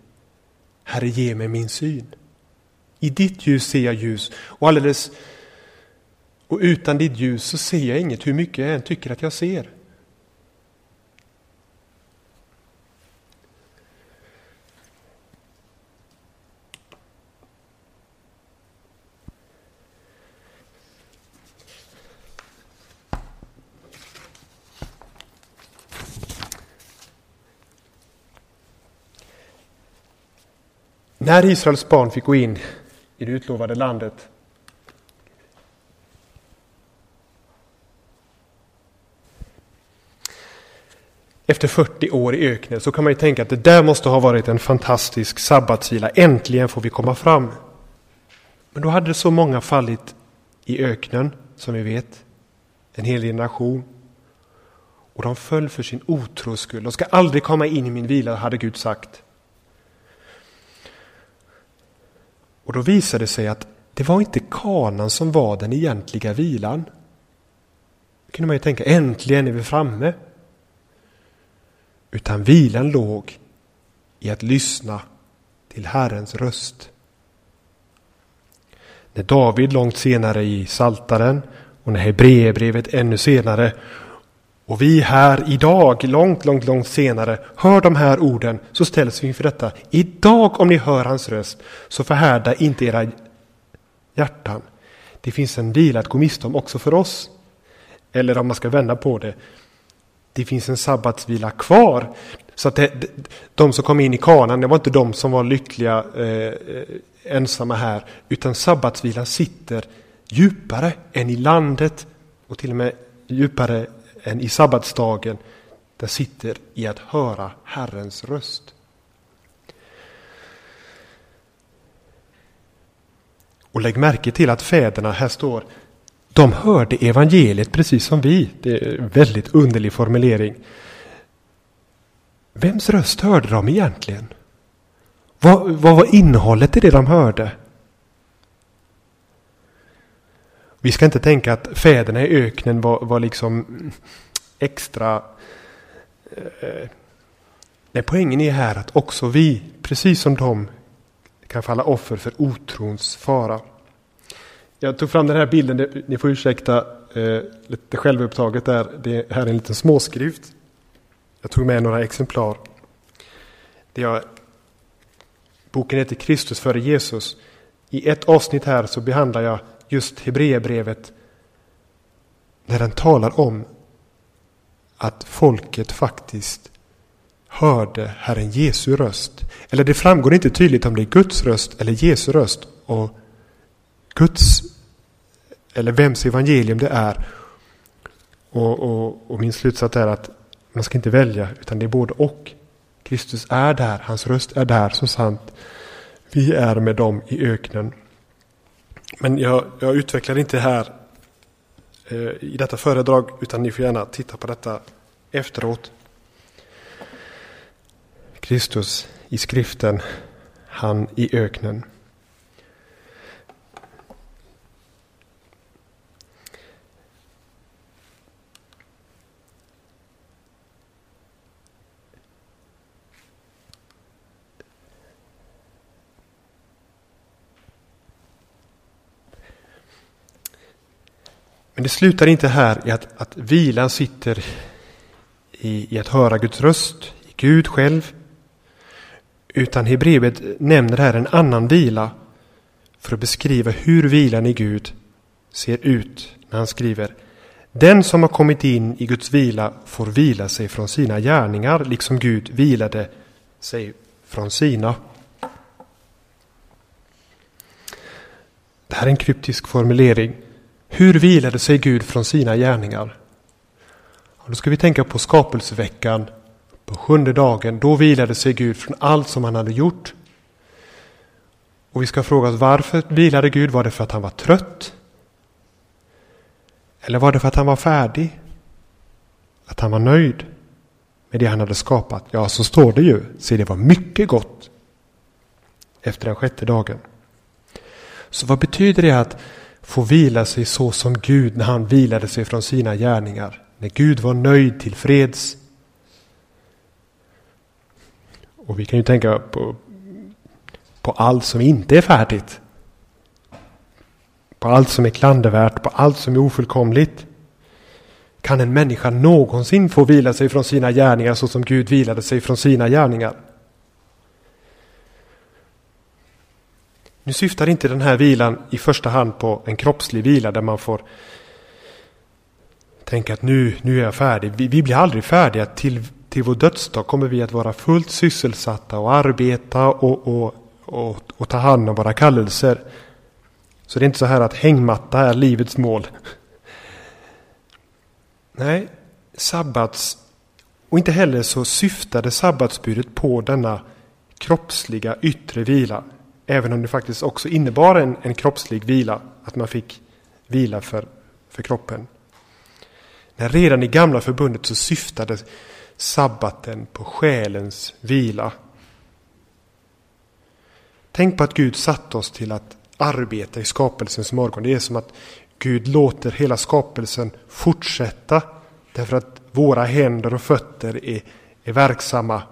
Herre, ge mig min syn. I ditt ljus ser jag ljus och alldeles och utan ditt ljus så ser jag inget hur mycket jag än tycker att jag ser. När Israels barn fick gå in i det utlovade landet efter 40 år i öknen så kan man ju tänka att det där måste ha varit en fantastisk sabbatsvila. Äntligen får vi komma fram. Men då hade så många fallit i öknen, som vi vet. En hel generation. Och de föll för sin otros skull. De ska aldrig komma in i min vila, hade Gud sagt. Och då visade det sig att det var inte kanan som var den egentliga vilan. Då kunde man ju tänka, äntligen är vi framme. Utan vilan låg i att lyssna till Herrens röst. När David långt senare i Saltaren och när Hebreerbrevet ännu senare och vi här idag, långt, långt, långt senare, hör de här orden så ställs vi inför detta. Idag om ni hör hans röst så förhärda inte era hjärtan. Det finns en vila att gå miste om också för oss. Eller om man ska vända på det. Det finns en sabbatsvila kvar. Så att det, de som kom in i kanan, det var inte de som var lyckliga eh, ensamma här. Utan sabbatsvilan sitter djupare än i landet och till och med djupare än i sabbatsdagen, det sitter i att höra Herrens röst. Och lägg märke till att fäderna, här står, de hörde evangeliet precis som vi. Det är en väldigt underlig formulering. Vems röst hörde de egentligen? Vad, vad var innehållet i det de hörde? Vi ska inte tänka att fäderna i öknen var, var liksom extra... Eh, nej, poängen är här att också vi, precis som de, kan falla offer för otrons fara. Jag tog fram den här bilden, ni får ursäkta eh, lite självupptaget där. Det här är en liten småskrift. Jag tog med några exemplar. Det jag, boken heter Kristus före Jesus. I ett avsnitt här så behandlar jag just Hebreerbrevet när den talar om att folket faktiskt hörde Herren Jesu röst. Eller det framgår inte tydligt om det är Guds röst eller Jesu röst. Och Guds, eller vems evangelium det är. Och, och, och min slutsats är att man ska inte välja, utan det är både och. Kristus är där, hans röst är där, så sant. Vi är med dem i öknen. Men jag, jag utvecklar inte här eh, i detta föredrag, utan ni får gärna titta på detta efteråt. Kristus i skriften, han i öknen. Men det slutar inte här i att, att vilan sitter i, i att höra Guds röst, i Gud själv. Utan Hebreerbrevet nämner här en annan vila för att beskriva hur vilan i Gud ser ut när han skriver Den som har kommit in i Guds vila får vila sig från sina gärningar liksom Gud vilade sig från sina. Det här är en kryptisk formulering. Hur vilade sig Gud från sina gärningar? Och då ska vi tänka på skapelseveckan, på sjunde dagen. Då vilade sig Gud från allt som han hade gjort. Och vi ska fråga oss varför vilade Gud? Var det för att han var trött? Eller var det för att han var färdig? Att han var nöjd? med det han hade skapat? Ja, så står det ju. Se, det var mycket gott efter den sjätte dagen. Så vad betyder det att få vila sig så som Gud när han vilade sig från sina gärningar? När Gud var nöjd till freds. Och vi kan ju tänka på, på allt som inte är färdigt. På allt som är klandervärt, på allt som är ofullkomligt. Kan en människa någonsin få vila sig från sina gärningar så som Gud vilade sig från sina gärningar? Nu syftar inte den här vilan i första hand på en kroppslig vila där man får tänka att nu, nu är jag färdig. Vi, vi blir aldrig färdiga. Till, till vår dödsdag kommer vi att vara fullt sysselsatta och arbeta och, och, och, och ta hand om våra kallelser. Så det är inte så här att hängmatta är livets mål. Nej, sabbats och inte heller så syftade sabbatsbudet på denna kroppsliga yttre vila. Även om det faktiskt också innebar en, en kroppslig vila, att man fick vila för, för kroppen. Men redan i gamla förbundet så syftade sabbaten på själens vila. Tänk på att Gud satt oss till att arbeta i skapelsens morgon. Det är som att Gud låter hela skapelsen fortsätta därför att våra händer och fötter är, är verksamma.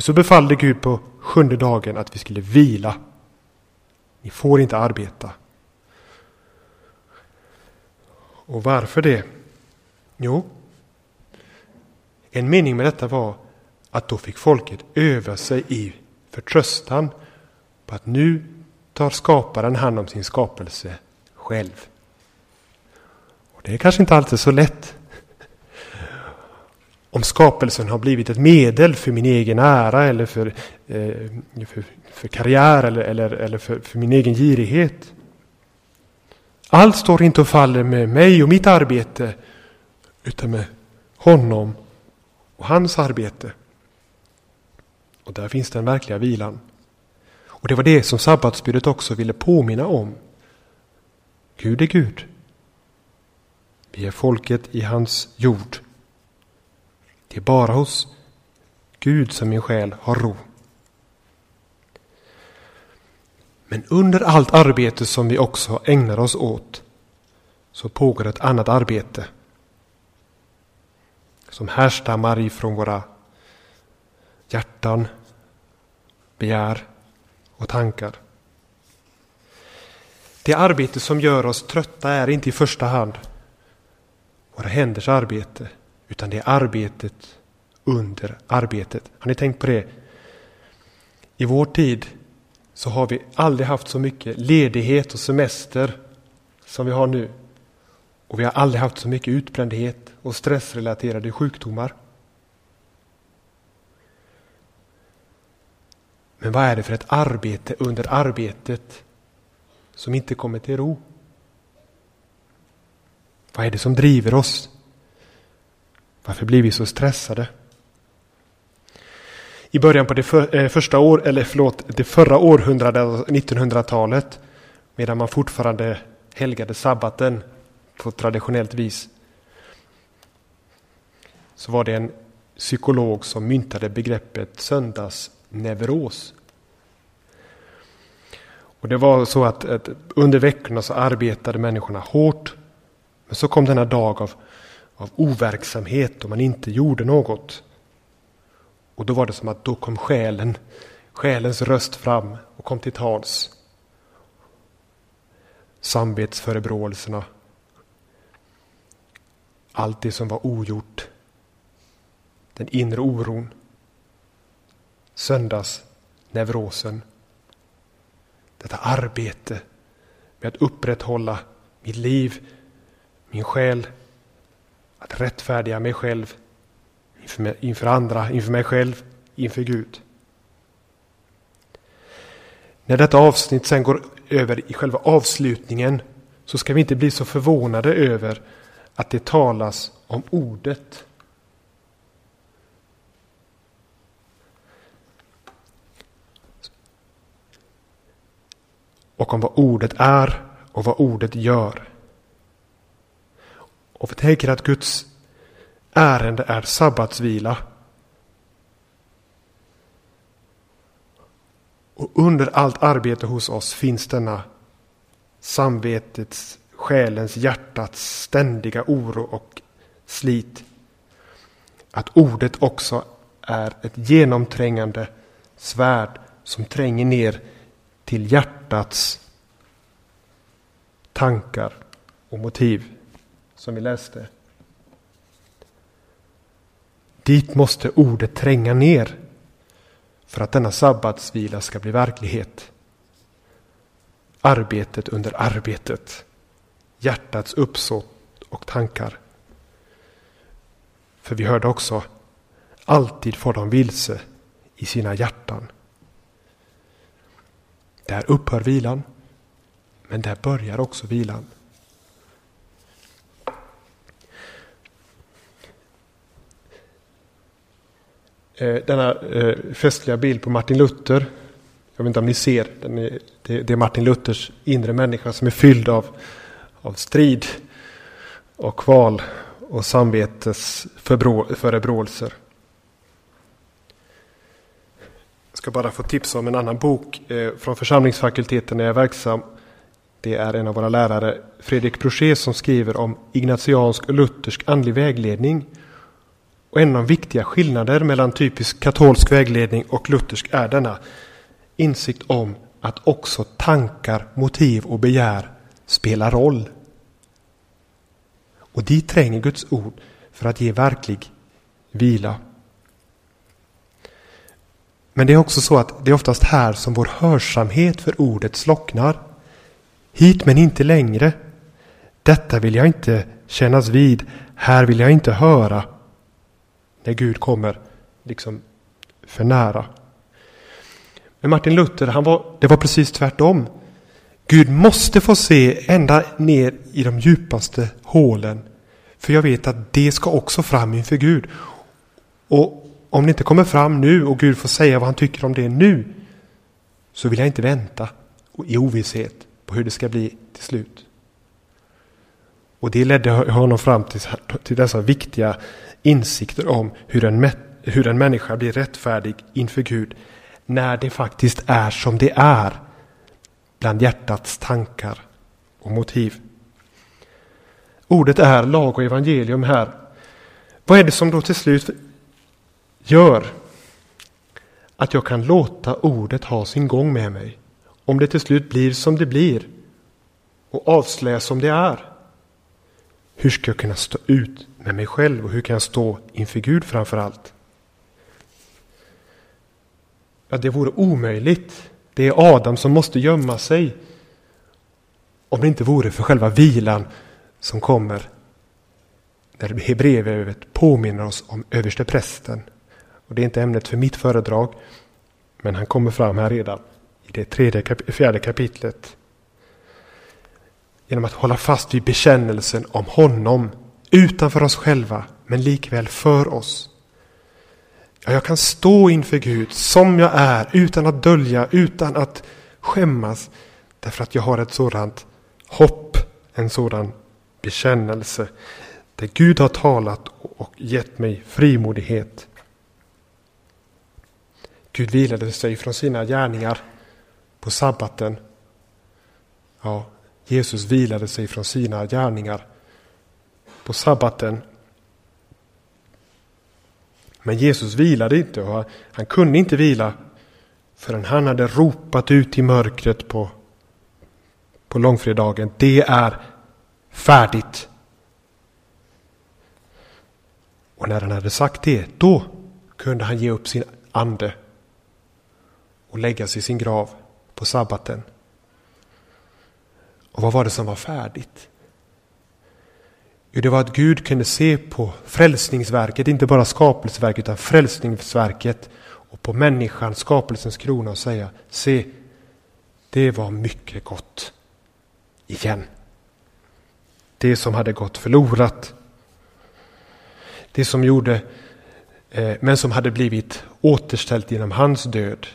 Men så befallde Gud på sjunde dagen att vi skulle vila. Ni får inte arbeta. Och varför det? Jo, en mening med detta var att då fick folket öva sig i förtröstan på att nu tar skaparen hand om sin skapelse själv. Och Det är kanske inte alltid så lätt. Om skapelsen har blivit ett medel för min egen ära eller för, eh, för, för, karriär eller, eller, eller för, för min egen girighet. Allt står inte och faller med mig och mitt arbete utan med honom och hans arbete. Och där finns den verkliga vilan. Och det var det som sabbatsbudet också ville påminna om. Gud är Gud. Vi är folket i hans jord. Det är bara hos Gud som min själ har ro. Men under allt arbete som vi också ägnar oss åt så pågår ett annat arbete som härstammar ifrån våra hjärtan, begär och tankar. Det arbete som gör oss trötta är inte i första hand våra händers arbete, utan det är arbetet under arbetet. Har ni tänkt på det? I vår tid så har vi aldrig haft så mycket ledighet och semester som vi har nu. Och vi har aldrig haft så mycket utbrändhet och stressrelaterade sjukdomar. Men vad är det för ett arbete under arbetet som inte kommer till ro? Vad är det som driver oss? Varför blir vi så stressade? I början på det för, eh, första år, eller förlåt, det förra århundradet, alltså 1900-talet, medan man fortfarande helgade sabbaten på traditionellt vis, så var det en psykolog som myntade begreppet söndagsneuros. Och det var så att, att, under veckorna så arbetade människorna hårt. Men så kom denna dag av, av overksamhet och man inte gjorde något. Och då var det som att då kom själen, själens röst fram och kom till tals. Samvetsförebråelserna. Allt det som var ogjort. Den inre oron. Söndagsneurosen. Detta arbete med att upprätthålla mitt liv, min själ, att rättfärdiga mig själv inför, mig, inför andra, inför mig själv, inför Gud. När detta avsnitt sen går över i själva avslutningen så ska vi inte bli så förvånade över att det talas om ordet. Och om vad ordet är och vad ordet gör. Och vi tänker att Guds ärende är sabbatsvila. Och under allt arbete hos oss finns denna samvetets, själens, hjärtats ständiga oro och slit. Att ordet också är ett genomträngande svärd som tränger ner till hjärtats tankar och motiv som vi läste. Dit måste ordet tränga ner för att denna sabbatsvila ska bli verklighet. Arbetet under arbetet, hjärtats uppsåt och tankar. För vi hörde också, alltid får de vilse i sina hjärtan. Där upphör vilan, men där börjar också vilan. Eh, denna eh, festliga bild på Martin Luther. Jag vet inte om ni ser, är, det är Martin Luthers inre människa som är fylld av, av strid och kval och samvetes förebråelser. Jag ska bara få tipsa om en annan bok eh, från församlingsfakulteten när jag är verksam. Det är en av våra lärare, Fredrik Brochet, som skriver om ignatiansk och luthersk andlig vägledning och en av de viktiga skillnader mellan typisk katolsk vägledning och luthersk är denna insikt om att också tankar, motiv och begär spelar roll. Och dit tränger Guds ord för att ge verklig vila. Men det är också så att det är oftast här som vår hörsamhet för ordet slocknar. Hit men inte längre. Detta vill jag inte kännas vid. Här vill jag inte höra när Gud kommer liksom för nära. Men Martin Luther, han var, det var precis tvärtom. Gud måste få se ända ner i de djupaste hålen. För jag vet att det ska också fram inför Gud. Och om det inte kommer fram nu och Gud får säga vad han tycker om det nu. Så vill jag inte vänta i ovisshet på hur det ska bli till slut. Och det ledde honom fram till, till dessa viktiga insikter om hur en, hur en människa blir rättfärdig inför Gud när det faktiskt är som det är bland hjärtats tankar och motiv. Ordet är lag och evangelium här. Vad är det som då till slut gör att jag kan låta ordet ha sin gång med mig? Om det till slut blir som det blir och avslöjas som det är. Hur ska jag kunna stå ut med mig själv och hur kan jag stå inför Gud framför allt? Ja, det vore omöjligt. Det är Adam som måste gömma sig. Om det inte vore för själva vilan som kommer när Hebreerbrevet påminner oss om överste prästen. Och det är inte ämnet för mitt föredrag, men han kommer fram här redan i det tredje, fjärde kapitlet genom att hålla fast vid bekännelsen om honom utanför oss själva men likväl för oss. Ja, jag kan stå inför Gud som jag är utan att dölja, utan att skämmas därför att jag har ett sådant hopp, en sådan bekännelse där Gud har talat och gett mig frimodighet. Gud vilade sig från sina gärningar på sabbaten. Ja, Jesus vilade sig från sina gärningar på sabbaten. Men Jesus vilade inte och han kunde inte vila förrän han hade ropat ut i mörkret på, på långfredagen. Det är färdigt. Och när han hade sagt det, då kunde han ge upp sin ande och lägga sig i sin grav på sabbaten. Och vad var det som var färdigt? Jo, det var att Gud kunde se på frälsningsverket, inte bara skapelseverket utan frälsningsverket och på människan, skapelsens krona och säga se, det var mycket gott igen. Det som hade gått förlorat. Det som gjorde, eh, men som hade blivit återställt genom hans död.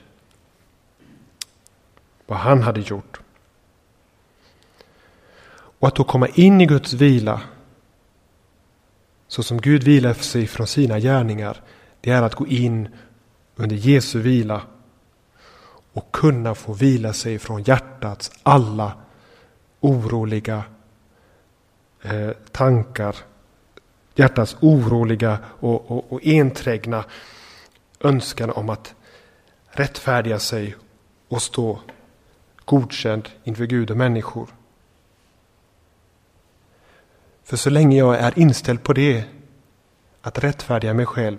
Vad han hade gjort. Och att då komma in i Guds vila så som Gud vilar sig från sina gärningar, det är att gå in under Jesu vila och kunna få vila sig från hjärtats alla oroliga eh, tankar, hjärtats oroliga och, och, och enträgna önskan om att rättfärdiga sig och stå godkänd inför Gud och människor. För så länge jag är inställd på det, att rättfärdiga mig själv,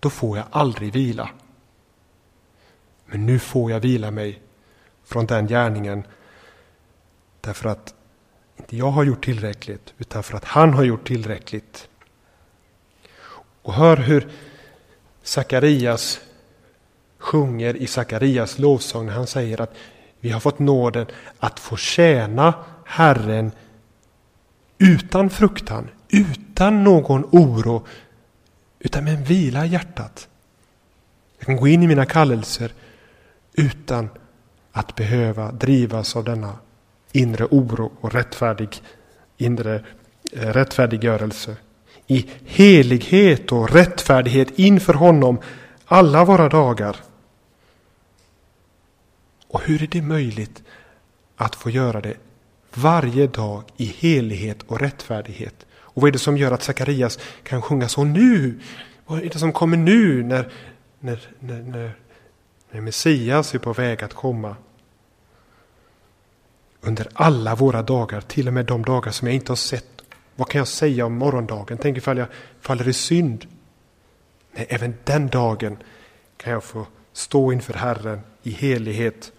då får jag aldrig vila. Men nu får jag vila mig från den gärningen därför att inte jag har gjort tillräckligt utan för att han har gjort tillräckligt. Och hör hur Sakarias sjunger i Sakarias lovsång när han säger att vi har fått nåden att få tjäna Herren utan fruktan, utan någon oro, utan med en vila i hjärtat. Jag kan gå in i mina kallelser utan att behöva drivas av denna inre oro och rättfärdig, inre eh, rättfärdiggörelse. I helighet och rättfärdighet inför honom alla våra dagar. Och hur är det möjligt att få göra det varje dag i helighet och rättfärdighet? Och vad är det som gör att Sakarias kan sjunga så nu? Vad är det som kommer nu när, när, när, när, när Messias är på väg att komma? Under alla våra dagar, till och med de dagar som jag inte har sett. Vad kan jag säga om morgondagen? Tänk ifall jag faller i synd. Nej, även den dagen kan jag få stå inför Herren i helighet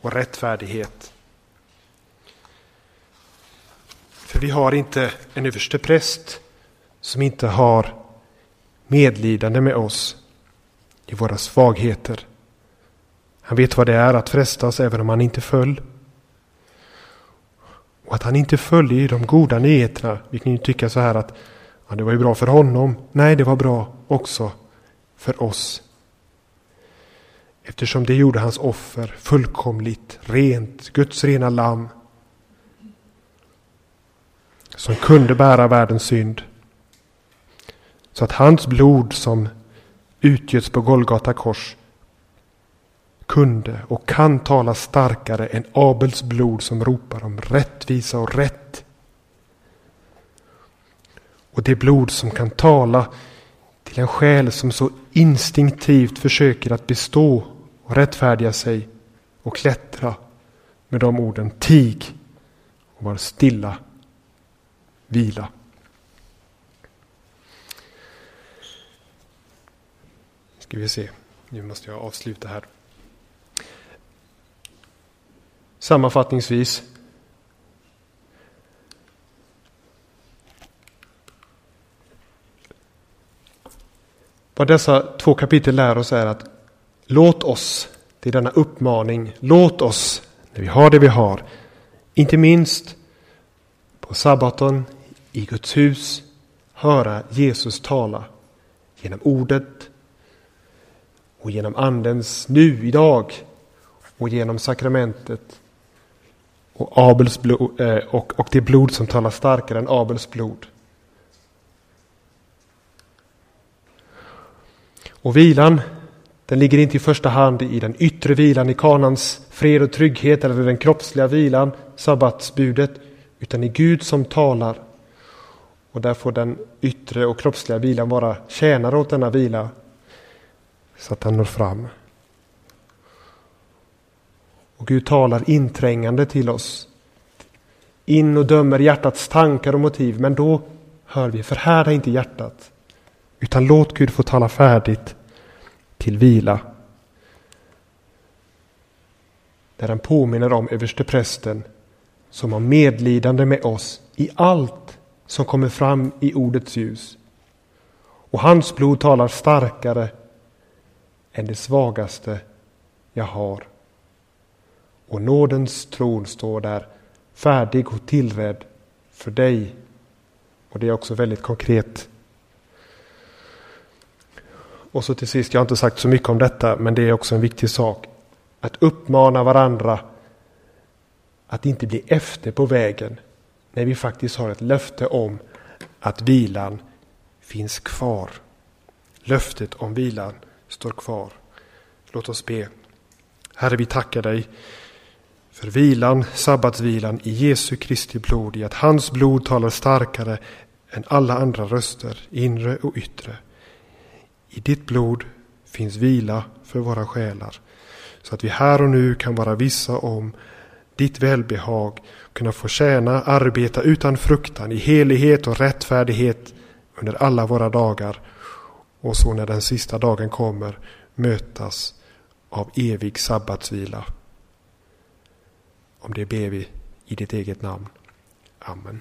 och rättfärdighet. För vi har inte en överste präst som inte har medlidande med oss i våra svagheter. Han vet vad det är att frestas även om han inte föll. Och att han inte föll i de goda nyheterna. Vi kan ju tycka så här att ja, det var ju bra för honom. Nej, det var bra också för oss. Eftersom det gjorde hans offer fullkomligt rent, Guds rena lamm. Som kunde bära världens synd. Så att hans blod som utgöts på Golgata kors kunde och kan tala starkare än Abels blod som ropar om rättvisa och rätt. Och det blod som kan tala till en själ som så instinktivt försöker att bestå och rättfärdiga sig och klättra med de orden tig och var stilla, vila. Ska vi se, nu måste jag avsluta här. Sammanfattningsvis Vad dessa två kapitel lär oss är att låt oss, det är denna uppmaning, låt oss när vi har det vi har, inte minst på sabbaten i Guds hus, höra Jesus tala genom ordet och genom andens nu, idag och genom sakramentet och, Abels blod, eh, och, och det blod som talar starkare än Abels blod. Och vilan, den ligger inte i första hand i den yttre vilan, i kanans fred och trygghet eller den kroppsliga vilan, sabbatsbudet, utan i Gud som talar. Och där får den yttre och kroppsliga vilan vara tjänare åt denna vila, så att den når fram. Och Gud talar inträngande till oss. In och dömer hjärtats tankar och motiv, men då hör vi, förhärda inte hjärtat. Utan låt Gud få tala färdigt till vila. Där han påminner om översteprästen som har medlidande med oss i allt som kommer fram i ordets ljus. Och hans blod talar starkare än det svagaste jag har. Och nådens tron står där färdig och tillrädd för dig. Och det är också väldigt konkret. Och så till sist, jag har inte sagt så mycket om detta, men det är också en viktig sak. Att uppmana varandra att inte bli efter på vägen när vi faktiskt har ett löfte om att vilan finns kvar. Löftet om vilan står kvar. Låt oss be. Herre, vi tackar dig för vilan, sabbatsvilan i Jesu Kristi blod, i att hans blod talar starkare än alla andra röster, inre och yttre. I ditt blod finns vila för våra själar, så att vi här och nu kan vara vissa om ditt välbehag, kunna få tjäna, arbeta utan fruktan i helighet och rättfärdighet under alla våra dagar och så när den sista dagen kommer mötas av evig sabbatsvila. Om det ber vi i ditt eget namn. Amen.